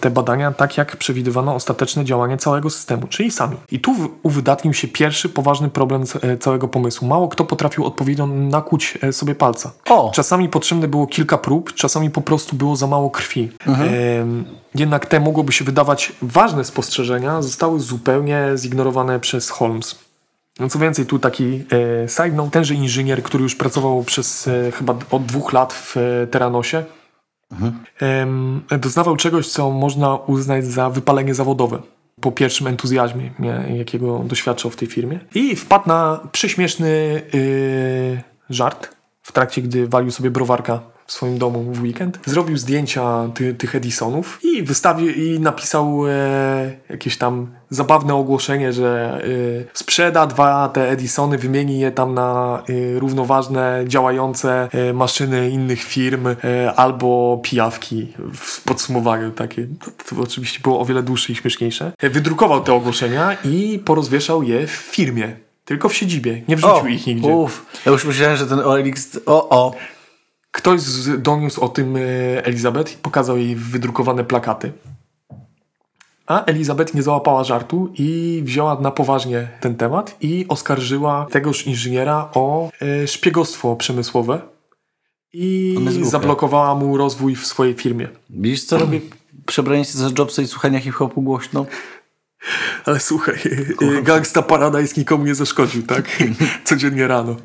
te badania tak, jak przewidywano ostateczne działanie całego systemu, czyli sami. I tu uwydatnił się pierwszy poważny problem e, całego pomysłu. Mało kto potrafił odpowiednio nakłuć e, sobie palca. O. Czasami potrzebne było kilka prób, czasami po prostu było za mało krwi. Mhm. Jednak te mogłoby się wydawać ważne spostrzeżenia, zostały zupełnie zignorowane przez Holmes. No co więcej, tu taki e, side note, tenże inżynier, który już pracował przez e, chyba od dwóch lat w e, Teranosie, mhm. e, doznawał czegoś, co można uznać za wypalenie zawodowe po pierwszym entuzjazmie, jakiego doświadczał w tej firmie. I wpadł na prześmieszny e, żart w trakcie, gdy walił sobie browarka w swoim domu w weekend. Zrobił zdjęcia ty, tych Edisonów i wystawił i napisał e, jakieś tam zabawne ogłoszenie, że e, sprzeda dwa te Edisony, wymieni je tam na e, równoważne, działające e, maszyny innych firm albo pijawki w podsumowaniu takie. To, to, oczywiście było o wiele dłuższe i śmieszniejsze. Wydrukował te ogłoszenia i porozwieszał je w firmie. Tylko w siedzibie. Nie wrzucił o, ich nigdzie. Uf, ja już myślałem, że ten OLX... O, o. Ktoś doniósł o tym e, Elizabeth i pokazał jej wydrukowane plakaty. A Elizabeth nie załapała żartu i wzięła na poważnie ten temat i oskarżyła tegoż inżyniera o e, szpiegostwo przemysłowe i zablokowała mu rozwój w swojej firmie. Widzisz, co robi przebranie się za Jobsa i słuchania hip-hopu głośno? Ale słuchaj, e, gangsta Paradise nikomu nie zaszkodził, tak? Codziennie rano.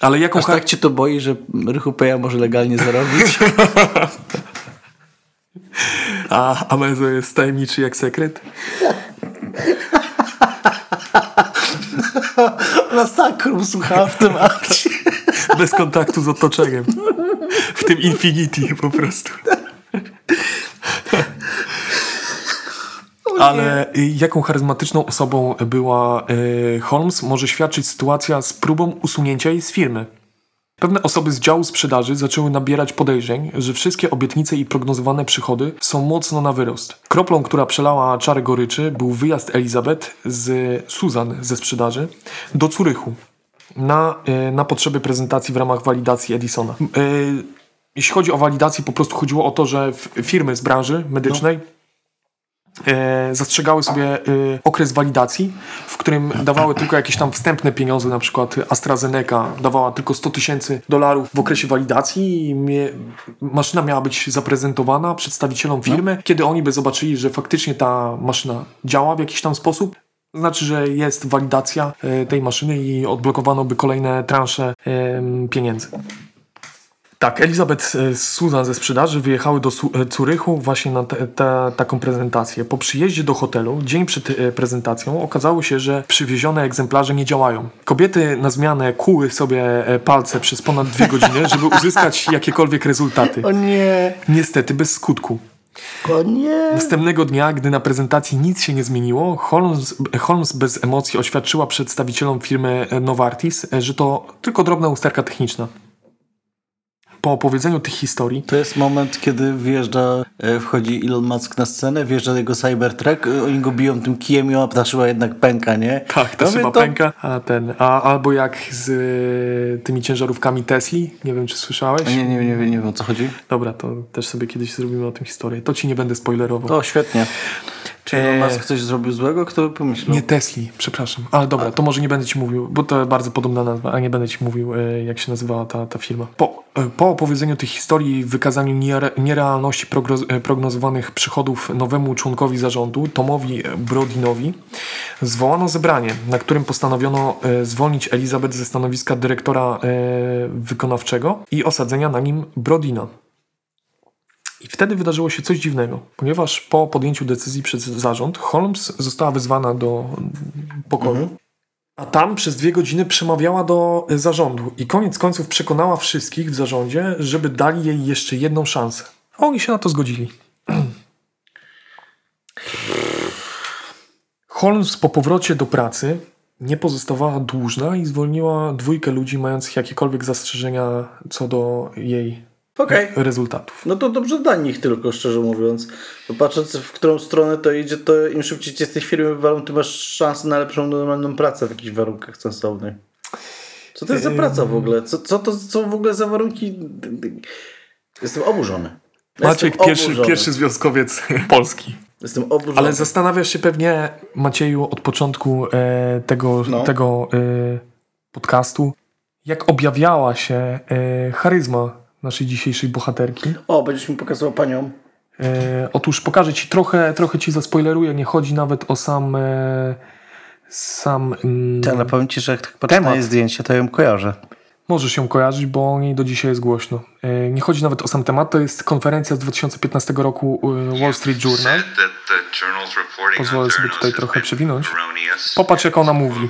Ale jaką Aż tak cię to boi, że Rychu Peja może legalnie zarobić? A Amezo jest tajemniczy jak sekret? Ona sakrum słuchała w tym akcie. Bez kontaktu z otoczeniem. W tym Infinity po prostu. Ale jaką charyzmatyczną osobą była y, Holmes, może świadczyć sytuacja z próbą usunięcia jej z firmy. Pewne osoby z działu sprzedaży zaczęły nabierać podejrzeń, że wszystkie obietnice i prognozowane przychody są mocno na wyrost. Kroplą, która przelała czarę goryczy, był wyjazd Elizabeth z Susan ze sprzedaży do Curychu na, y, na potrzeby prezentacji w ramach walidacji Edisona. Y, jeśli chodzi o walidację, po prostu chodziło o to, że firmy z branży medycznej no zastrzegały sobie e, okres walidacji, w którym dawały tylko jakieś tam wstępne pieniądze, na przykład AstraZeneca dawała tylko 100 tysięcy dolarów w okresie walidacji i mie, maszyna miała być zaprezentowana przedstawicielom firmy, no. kiedy oni by zobaczyli, że faktycznie ta maszyna działa w jakiś tam sposób, znaczy, że jest walidacja e, tej maszyny i odblokowano by kolejne transze e, pieniędzy. Tak, Elizabeth z Susan ze sprzedaży wyjechały do e, Curychu właśnie na te, te, taką prezentację. Po przyjeździe do hotelu, dzień przed e, prezentacją, okazało się, że przywiezione egzemplarze nie działają. Kobiety na zmianę kuły sobie e, palce przez ponad dwie godziny, żeby uzyskać jakiekolwiek rezultaty. O nie! Niestety bez skutku. O nie! Następnego dnia, gdy na prezentacji nic się nie zmieniło, Holmes, Holmes bez emocji oświadczyła przedstawicielom firmy Novartis, że to tylko drobna usterka techniczna. Po opowiedzeniu tych historii... To jest moment, kiedy wjeżdża, e, wchodzi Elon Musk na scenę, wjeżdża jego Cybertruck, e, oni go biją tym kijem i a ta szyba jednak pęka, nie? Tak, ta No szyba to- pęka. A ten, a, albo jak z y, tymi ciężarówkami Tesli, nie wiem czy słyszałeś. Nie, nie, nie, nie wiem o co chodzi. Dobra, to też sobie kiedyś zrobimy o tym historię. To ci nie będę spoilerował. O, świetnie. Czy Elon Eee. Musk coś zrobił złego? Kto by pomyślał? Nie Tesli, przepraszam. Ale dobra, to może nie będę ci mówił, bo to bardzo podobna nazwa, a nie będę ci mówił, e, jak się nazywała ta, ta firma. Po, e, po opowiedzeniu tych historii i wykazaniu niere, nierealności prognoz, e, prognozowanych przychodów nowemu członkowi zarządu, Tomowi Brodinowi, zwołano zebranie, na którym postanowiono e, zwolnić Elizabeth ze stanowiska dyrektora e, wykonawczego i osadzenia na nim Brodina. I wtedy wydarzyło się coś dziwnego, ponieważ po podjęciu decyzji przez zarząd Holmes została wezwana do pokoju. A tam przez dwie godziny przemawiała do y, zarządu i koniec końców przekonała wszystkich w zarządzie, żeby dali jej jeszcze jedną szansę. Oni się na to zgodzili. Holmes po powrocie do pracy nie pozostawała dłużna i zwolniła dwójkę ludzi mających jakiekolwiek zastrzeżenia co do jej Okej. rezultatów. No to dobrze dla nich tylko, szczerze mówiąc. Bo patrząc w którą stronę to idzie, to im szybciej cię z tej firmy wywalą, ty masz szansę na lepszą normalną pracę w jakichś warunkach sensownych. Co to jest za praca w ogóle? Co, co to są w ogóle za warunki? Jestem oburzony. Maciek, jestem pierwszy, oburzony. pierwszy związkowiec polski. Jestem oburzony. Ale zastanawiasz się pewnie, Macieju, od początku e, tego, No. tego e, podcastu, jak objawiała się e, charyzma naszej dzisiejszej bohaterki. O, będziesz mi pokazywał panią. E, otóż pokażę ci trochę, trochę ci zaspoileruję, nie chodzi nawet o sam e, sam mm, Ale powiem ci, że jak tak patrzę na jej zdjęcie, to ją kojarzę. możesz ją kojarzyć, bo o niej do dzisiaj jest głośno. E, nie chodzi nawet o sam temat, to jest konferencja z 2015 roku e, Wall Street Journal. Pozwolę sobie tutaj trochę przewinąć. Popatrz, jak ona mówi.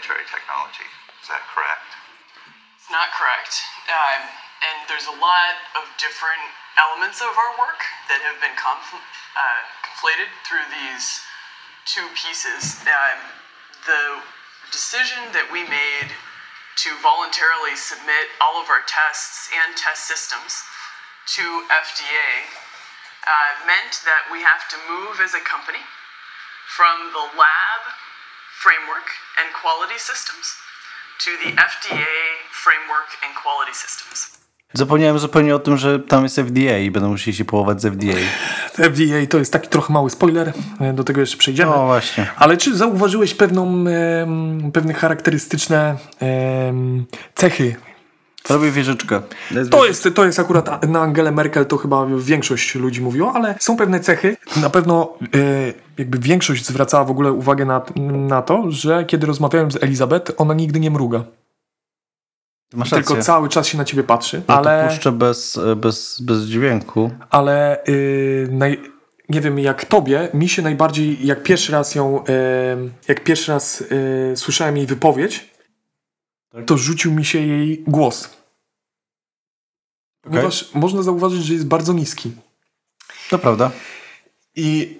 Proprietary technology. Is that correct? It's not correct. Um, and there's a lot of different elements of our work that have been conf- uh, conflated through these two pieces. Um, the decision that we made to voluntarily submit all of our tests and test systems to FDA uh, meant that we have to move as a company from the lab framework and quality systems to the FDA framework and quality systems. Zapomniałem zupełnie o tym, że tam jest FDA i będą musieli się połować z FDA. FDA to jest taki trochę mały spoiler, e, do tego jeszcze przejdziemy. No właśnie. Ale czy zauważyłeś pewną, pewne charakterystyczne cechy? Robię wieżyczkę. To jest, to jest akurat na Angelę Merkel, to chyba większość ludzi mówiło, ale są pewne cechy. Na pewno e, jakby większość zwracała w ogóle uwagę na, na to, że kiedy rozmawiałem z Elizabeth, ona nigdy nie mruga. Masz Tylko rację. cały czas się na ciebie patrzy. Ja ale... to puszczę bez, bez, bez dźwięku. ale y, naj, nie wiem jak tobie, mi się najbardziej, jak pierwszy raz ją, y, jak pierwszy raz słyszałem jej wypowiedź, to rzucił mi się jej głos. Ponieważ można zauważyć, że jest bardzo niski. To prawda. I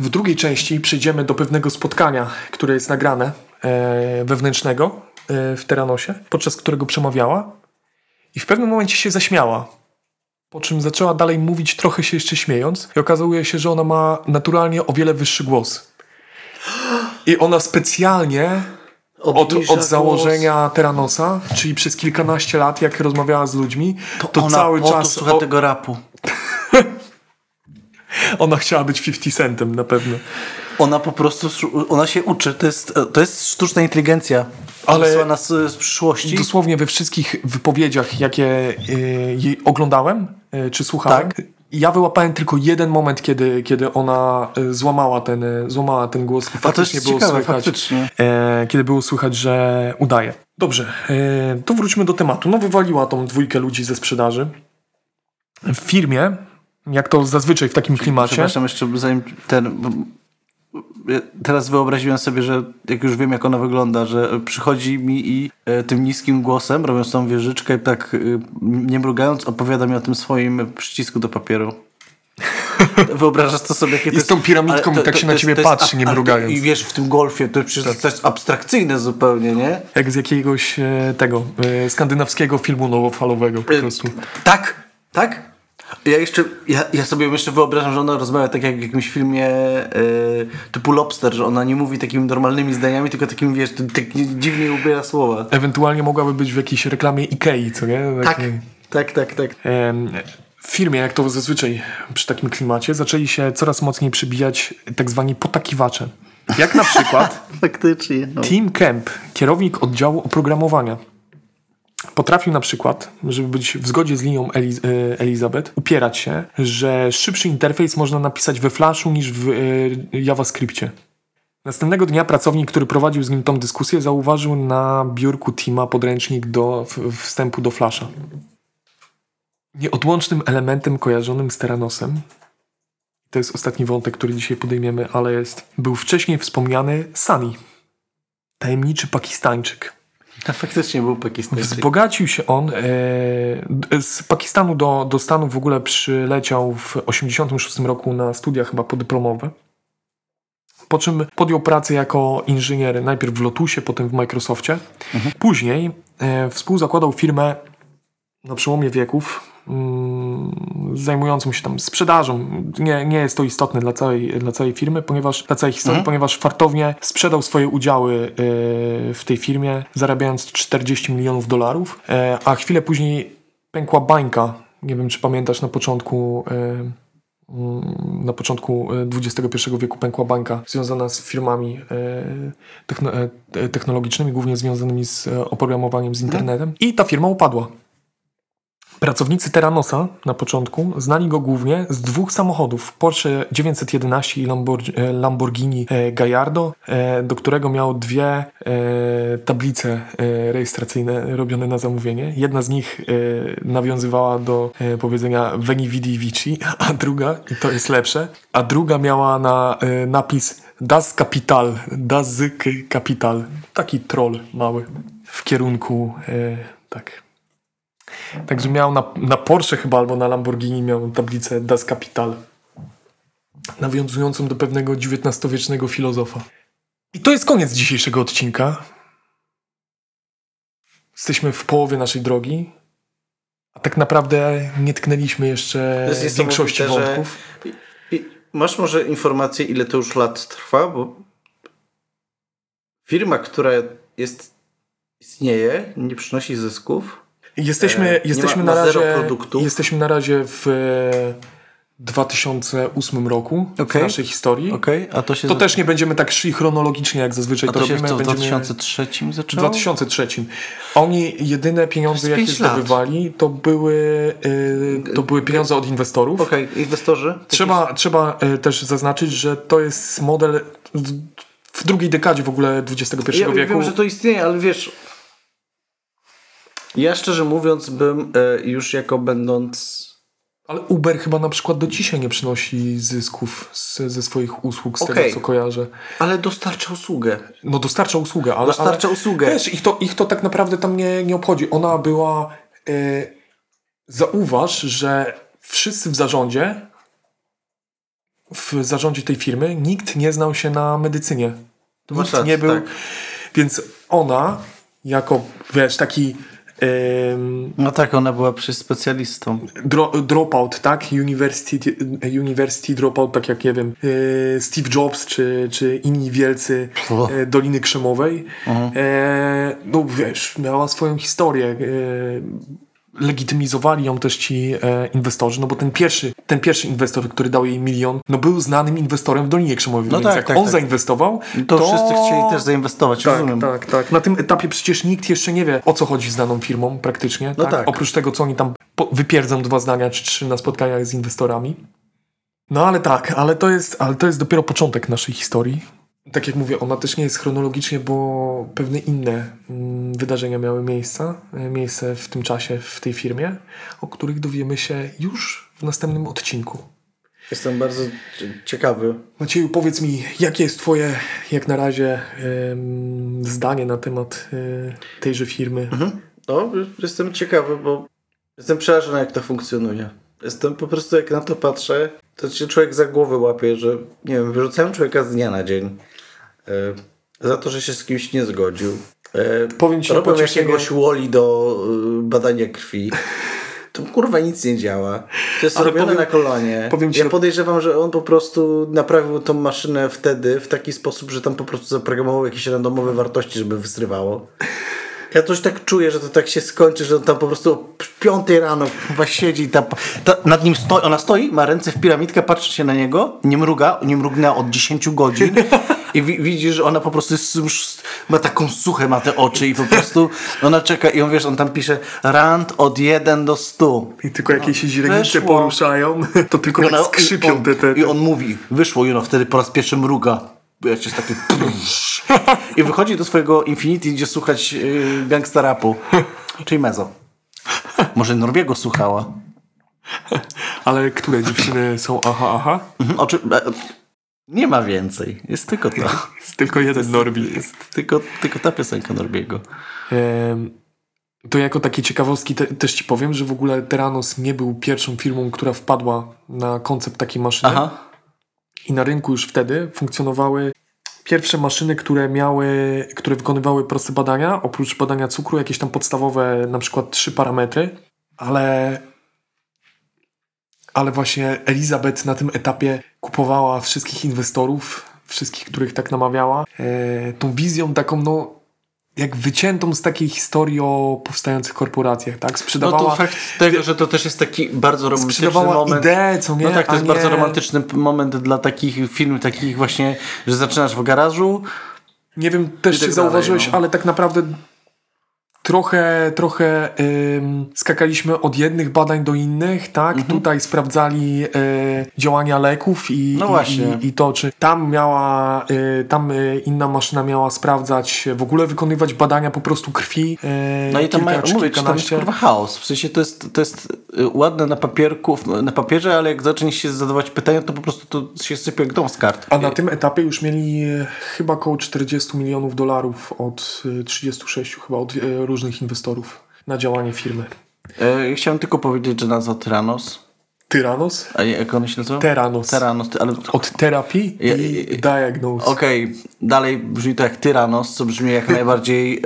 w drugiej części przejdziemy do pewnego spotkania, które jest nagrane e, wewnętrznego e, w Teranosie, podczas którego przemawiała i w pewnym momencie się zaśmiała. Po czym zaczęła dalej mówić, trochę się jeszcze śmiejąc, i okazuje się, że ona ma naturalnie o wiele wyższy głos. I ona specjalnie od, od założenia Teranosa, czyli przez kilkanaście lat, jak rozmawiała z ludźmi, to, Ona cały po to czas słucha o, tego rapu. ona chciała być 50 Centem na pewno. Ona po prostu, ona się uczy. To jest, to jest sztuczna inteligencja. Ale- nas z przyszłości. Dosłownie we wszystkich wypowiedziach, jakie y, jej oglądałem y, czy słuchałem, Tak. Ja wyłapałem tylko jeden moment, kiedy, kiedy ona y, złamała ten, y, złamała ten głos i faktycznie było ciekawe, słychać. faktycznie. E, kiedy było słychać, że udaje. Dobrze, e, to wróćmy do tematu. No wywaliła tą dwójkę ludzi ze sprzedaży. W firmie, jak to zazwyczaj w takim klimacie, Przepraszam jeszcze, zanim ten... Teraz wyobraziłem sobie, że jak już wiem, jak ona wygląda, że przychodzi mi i e, tym niskim głosem, robiąc tą wieżyczkę tak e, nie mrugając, opowiada mi o tym swoim przycisku do papieru. Wyobrażasz to sobie, to I z tą piramidką i tak się na jest- ciebie to jest patrzy, nie mrugając. I wiesz, w tym golfie to przecież to jest abstrakcyjne zupełnie, nie? Jak z jakiegoś e, tego skandynawskiego filmu nowofalowego po prostu. Tak, tak. Ja jeszcze, ja, ja sobie jeszcze wyobrażam, że ona rozmawia tak jak w jakimś filmie e, typu Lobster, że ona nie mówi takimi normalnymi zdaniami, tylko takimi, wiesz, tak dziwnie ubiera słowa. Ewentualnie mogłaby być w jakiejś reklamie Ikei, co nie? Tak, Taki- tak, tak, tak. Em, W firmie, jak to zazwyczaj przy takim klimacie, zaczęli się coraz mocniej przybijać tak zwani potakiwacze. Jak na przykład Faktycznie. No. Tim Kemp, kierownik oddziału oprogramowania. Potrafił na przykład, żeby być w zgodzie z linią Eliz e, Elizabeth, upierać się, że szybszy interfejs można napisać we Flashu niż w e, JavaScriptie. Następnego dnia pracownik, który prowadził z nim tą dyskusję, zauważył na biurku Tima podręcznik do wstępu do Flasha. Nieodłącznym elementem kojarzonym z Teranosem to jest ostatni wątek, który dzisiaj podejmiemy, ale jest. Był wcześniej wspomniany Sunny. Tajemniczy Pakistańczyk. A faktycznie był Pakistańczyk. Wzbogacił się on. E, z Pakistanu do, do Stanów w ogóle przyleciał w 86 roku na studia chyba podyplomowe. Po czym podjął pracę jako inżynier najpierw w Lotusie, potem w Microsoftie. Później e, współzakładał firmę na przełomie wieków, mm, zajmującą się tam sprzedażą. Nie, nie jest to istotne dla całej, dla całej firmy, ponieważ dla całej historii, ponieważ fartownie sprzedał swoje udziały e, w tej firmie, zarabiając 40 milionów dolarów, e, a chwilę później pękła bańka. Nie wiem, czy pamiętasz na początku. e, mm, Na początku XXI wieku pękła bańka związana z firmami techno, technologicznymi, głównie związanymi z oprogramowaniem, z internetem. I ta firma upadła. Pracownicy Terranosa na początku znali go głównie z dwóch samochodów: Porsche 911 i e, Lamborghini e, Gallardo, e, do którego miał dwie tablice rejestracyjne robione na zamówienie. Jedna z nich nawiązywała do powiedzenia Veni Vidi Vici, a druga, i to jest lepsze, a druga miała na napis Das Kapital, Das Kapital. Taki troll mały w kierunku, tak. Także miał na, na Porsche chyba albo na Lamborghini miał tablicę Das Kapital. Nawiązującą do pewnego XIX-wiecznego filozofa. I to jest koniec dzisiejszego odcinka. Jesteśmy w połowie naszej drogi. A tak naprawdę nie tknęliśmy jeszcze jest większości że- wątków. I masz może informację, ile to już lat trwa? Bo firma, która jest, istnieje, nie przynosi zysków. Jesteśmy, E, jesteśmy, ma- na razie, jesteśmy na razie w e, 2008 roku w Okej. naszej historii. Okej, a to się, To też nie będziemy tak szli chronologicznie, jak zazwyczaj a to to się robimy. w, w Będziemy 2003 w zaczęło? 2003. Oni jedyne pieniądze, jakie lat. zdobywali, to były, y, to były pieniądze od inwestorów. Okej, inwestorzy? Trzeba, trzeba też zaznaczyć, że to jest model w- w drugiej dekadzie w ogóle XXI Ja wieku. wiem, że to istnieje, ale wiesz... Ja szczerze mówiąc bym e, już jako będąc... Ale Uber chyba na przykład do dzisiaj nie przynosi zysków z, ze swoich usług, z Okej. tego co kojarzę. Ale dostarcza usługę. No dostarcza usługę, ale... Dostarcza ale, usługę. Wiesz, ich to, ich to tak naprawdę tam nie, nie obchodzi. Ona była... Y, zauważ, że wszyscy w zarządzie w zarządzie tej firmy nikt nie znał się na medycynie. masz Nikt nie był... tak. Więc ona, jako, wiesz, taki... No tak, ona była przy specjalistą. dro, dropout, tak? University, university dropout, tak jak nie wiem, e, Steve Jobs czy, czy inni wielcy e, Doliny Krzemowej. E, no wiesz, miała swoją historię. Legitymizowali ją też ci e, inwestorzy, no bo ten pierwszy, ten pierwszy inwestor, który dał jej milion, no był znanym inwestorem w Dolinie Krzemowej, No więc tak, jak tak, on tak. zainwestował, To, wszyscy chcieli też zainwestować, tak, rozumiem. tak, tak. Na tym etapie przecież nikt jeszcze nie wie, o co chodzi z daną firmą praktycznie. No tak? tak. Oprócz tego, co oni tam wypierdzą dwa zdania czy trzy na spotkaniach z inwestorami. No ale tak, ale to jest, ale to jest dopiero początek naszej historii. Tak jak mówię, ona też nie jest chronologicznie, bo pewne inne mm, wydarzenia miały miejsca, e, miejsce w tym czasie w tej firmie, o których dowiemy się już w następnym odcinku. Jestem bardzo cie- ciekawy. Macieju, powiedz mi, jakie jest Twoje, jak na razie, zdanie na temat e, tejże firmy? No, jestem ciekawy, bo jestem przerażony, jak to funkcjonuje. Jestem po prostu, jak na to patrzę, to się człowiek za głowę łapie, że nie wiem, wyrzucają człowieka z dnia na dzień za to, że się z kimś nie zgodził. E, Powiem ci robią jakiegoś woli do e, badania krwi. To kurwa nic nie działa. To jest Ale robione powiem- na kolanie. powiem ci ja podejrzewam, że on po prostu naprawił tą maszynę wtedy w taki sposób, że tam po prostu zaprogramował jakieś randomowe wartości, żeby wysrywało. Ja coś tak czuję, że to tak się skończy, że on tam po prostu o piątej rano chyba siedzi i tam, ta, nad nim stoi, ona stoi, ma ręce w piramidkę, patrzy się na niego, nie mruga, nie mrugnęła od 10 godzin i wi, widzi, że ona po prostu jest już, ma taką suchę, ma te oczy i po prostu ona czeka i on wiesz, on tam pisze rand od 1 do 100. I tylko jakieś źrenice weszło. poruszają, to tylko I tak ona- skrzypią on, te, te, I on mówi, wyszło i wtedy po raz pierwszy mruga. Wiesz, jest taki I wychodzi do swojego Infinity, gdzie słuchać yy, gangsta rapu. Czyli Mezo. Może Norbiego słuchała. Ale które dziewczyny są aha, aha? Mhm, Oczy... Nie ma więcej. Jest tylko to. Jest tylko jeden Norbi. Jest tylko, tylko ta piosenka Norbiego. To jako takie ciekawostki te, też ci powiem, że w ogóle Teranos nie był pierwszą firmą, która wpadła na koncept takiej maszyny. Aha. I na rynku już wtedy funkcjonowały pierwsze maszyny, które miały, które wykonywały proste badania, oprócz badania cukru, jakieś tam podstawowe, na przykład trzy parametry, ale ale właśnie Elizabeth na tym etapie kupowała wszystkich inwestorów, wszystkich, których tak namawiała, e, tą wizją taką, no, jak wyciętą z takiej historii o powstających korporacjach, tak? No Sprzedawała, to fakt tego, że to też jest taki bardzo romantyczny sprzedawała moment. ideę, co nie? No tak, to jest nie- bardzo romantyczny moment dla takich film, takich właśnie, że zaczynasz w garażu, Nie wiem, też I tak czy zauważyłeś, dalej, no. ale tak naprawdę trochę, trochę skakaliśmy od jednych badań do innych, tak? Mhm. Tutaj sprawdzali y, działania leków i, No i, i, to, czy tam miała, y, tam y, inna maszyna miała sprawdzać, w ogóle wykonywać badania po prostu krwi. No i tam kilka czy mówię, tam jest kurwa chaos. W sensie to jest, to jest y, ładne na papierku, na papierze, ale jak zaczniesz się zadawać pytania, to po prostu to się sypie jak dom z kart. A na tym etapie już mieli e, chyba około 40 milionów dolarów od e, 36 chyba od e, różnych inwestorów na działanie firmy. E, Chciałem tylko powiedzieć, że nazwa Tyrannos, Tyrannos? a jak one się nazywa? Tyrannos, ty- ale Od terapii i diagnose. Okej, dalej brzmi to jak Tyrannos, co brzmi jak najbardziej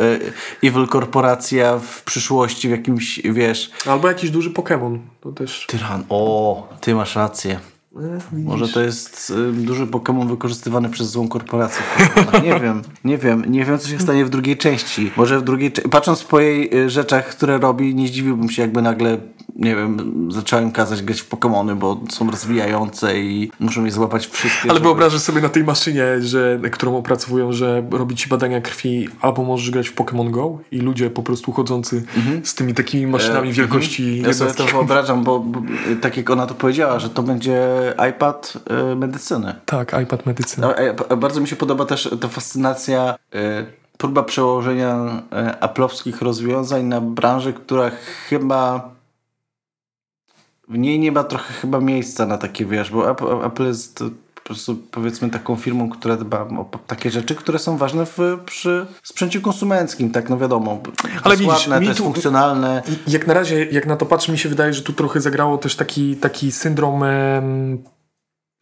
e, evil korporacja w przyszłości, w jakimś, wiesz... Albo jakiś duży Pokémon. To też. Tyran, o, ty masz rację. Może to jest y, duży Pokémon wykorzystywany przez złą korporację. Nie wiem, nie wiem, nie wiem co się stanie w drugiej części. Może w drugiej patrząc po jej y, rzeczach, które robi, nie zdziwiłbym się jakby nagle, nie wiem, zacząłem kazać grać w Pokémony, bo są rozwijające i muszą je złapać wszystkie. Ale żeby- wyobrażasz sobie na tej maszynie, że, którą opracowują, że robi ci badania krwi, albo możesz grać w Pokémon Go i ludzie po prostu chodzący z tymi takimi maszynami wielkości Mhm. Ja sobie to wyobrażam, bo, bo y, tak jak ona to powiedziała, że to będzie iPad y, medycyny. Tak, iPad medycyny. No, e, p- bardzo mi się podoba też ta fascynacja, e, próba przełożenia e, aplowskich rozwiązań na branżę, która chyba w niej nie ma trochę chyba miejsca na takie, wiesz, bo Apple, Apple jest po prostu powiedzmy taką firmą, która dba o takie rzeczy, które są ważne w, przy sprzęcie konsumenckim, tak, no wiadomo. Ale widzisz, ładne, mi tu- funkcjonalne. Jak na razie, jak na to patrzę, mi się wydaje, że tu trochę zagrało też taki, taki syndrom em,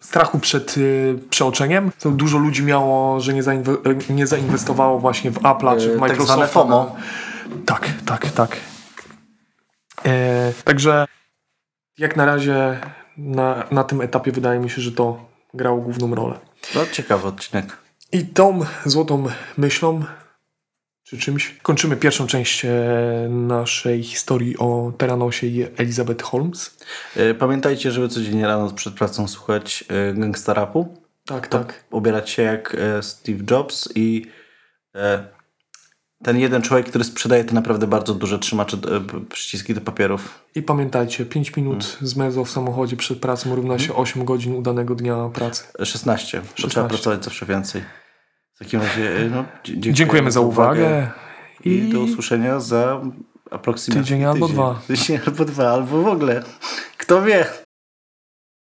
strachu przed y, przeoczeniem. To dużo ludzi miało, że nie, zainwe- nie zainwestowało właśnie w Apple'a czy w E, tak Microsofta. zwane FOMO. Tak, tak, tak. E, także jak na razie na, na tym etapie wydaje mi się, że to grało główną rolę. No, ciekawy odcinek. I tą złotą myślą, czy czymś, kończymy pierwszą część e, naszej historii o Teranosie i Elizabeth Holmes. E, Pamiętajcie, żeby codziennie rano przed pracą słuchać e, gangsta rapu. Tak, to tak. ubierać się jak Steve Jobs i ten jeden człowiek, który sprzedaje te naprawdę bardzo duże trzymacze, przyciski do papierów. I pamiętajcie, 5 minut Hmm. z mezo w samochodzie przed pracą równa się 8 godzin udanego dnia pracy. E, 16, bo 16. trzeba pracować zawsze więcej. W takim razie e, no, dziękujemy, Dziękujemy za uwagę. i, I do usłyszenia za aproksymację tydzień albo dwa. Tydzień albo dwa, albo w ogóle. Kto wie?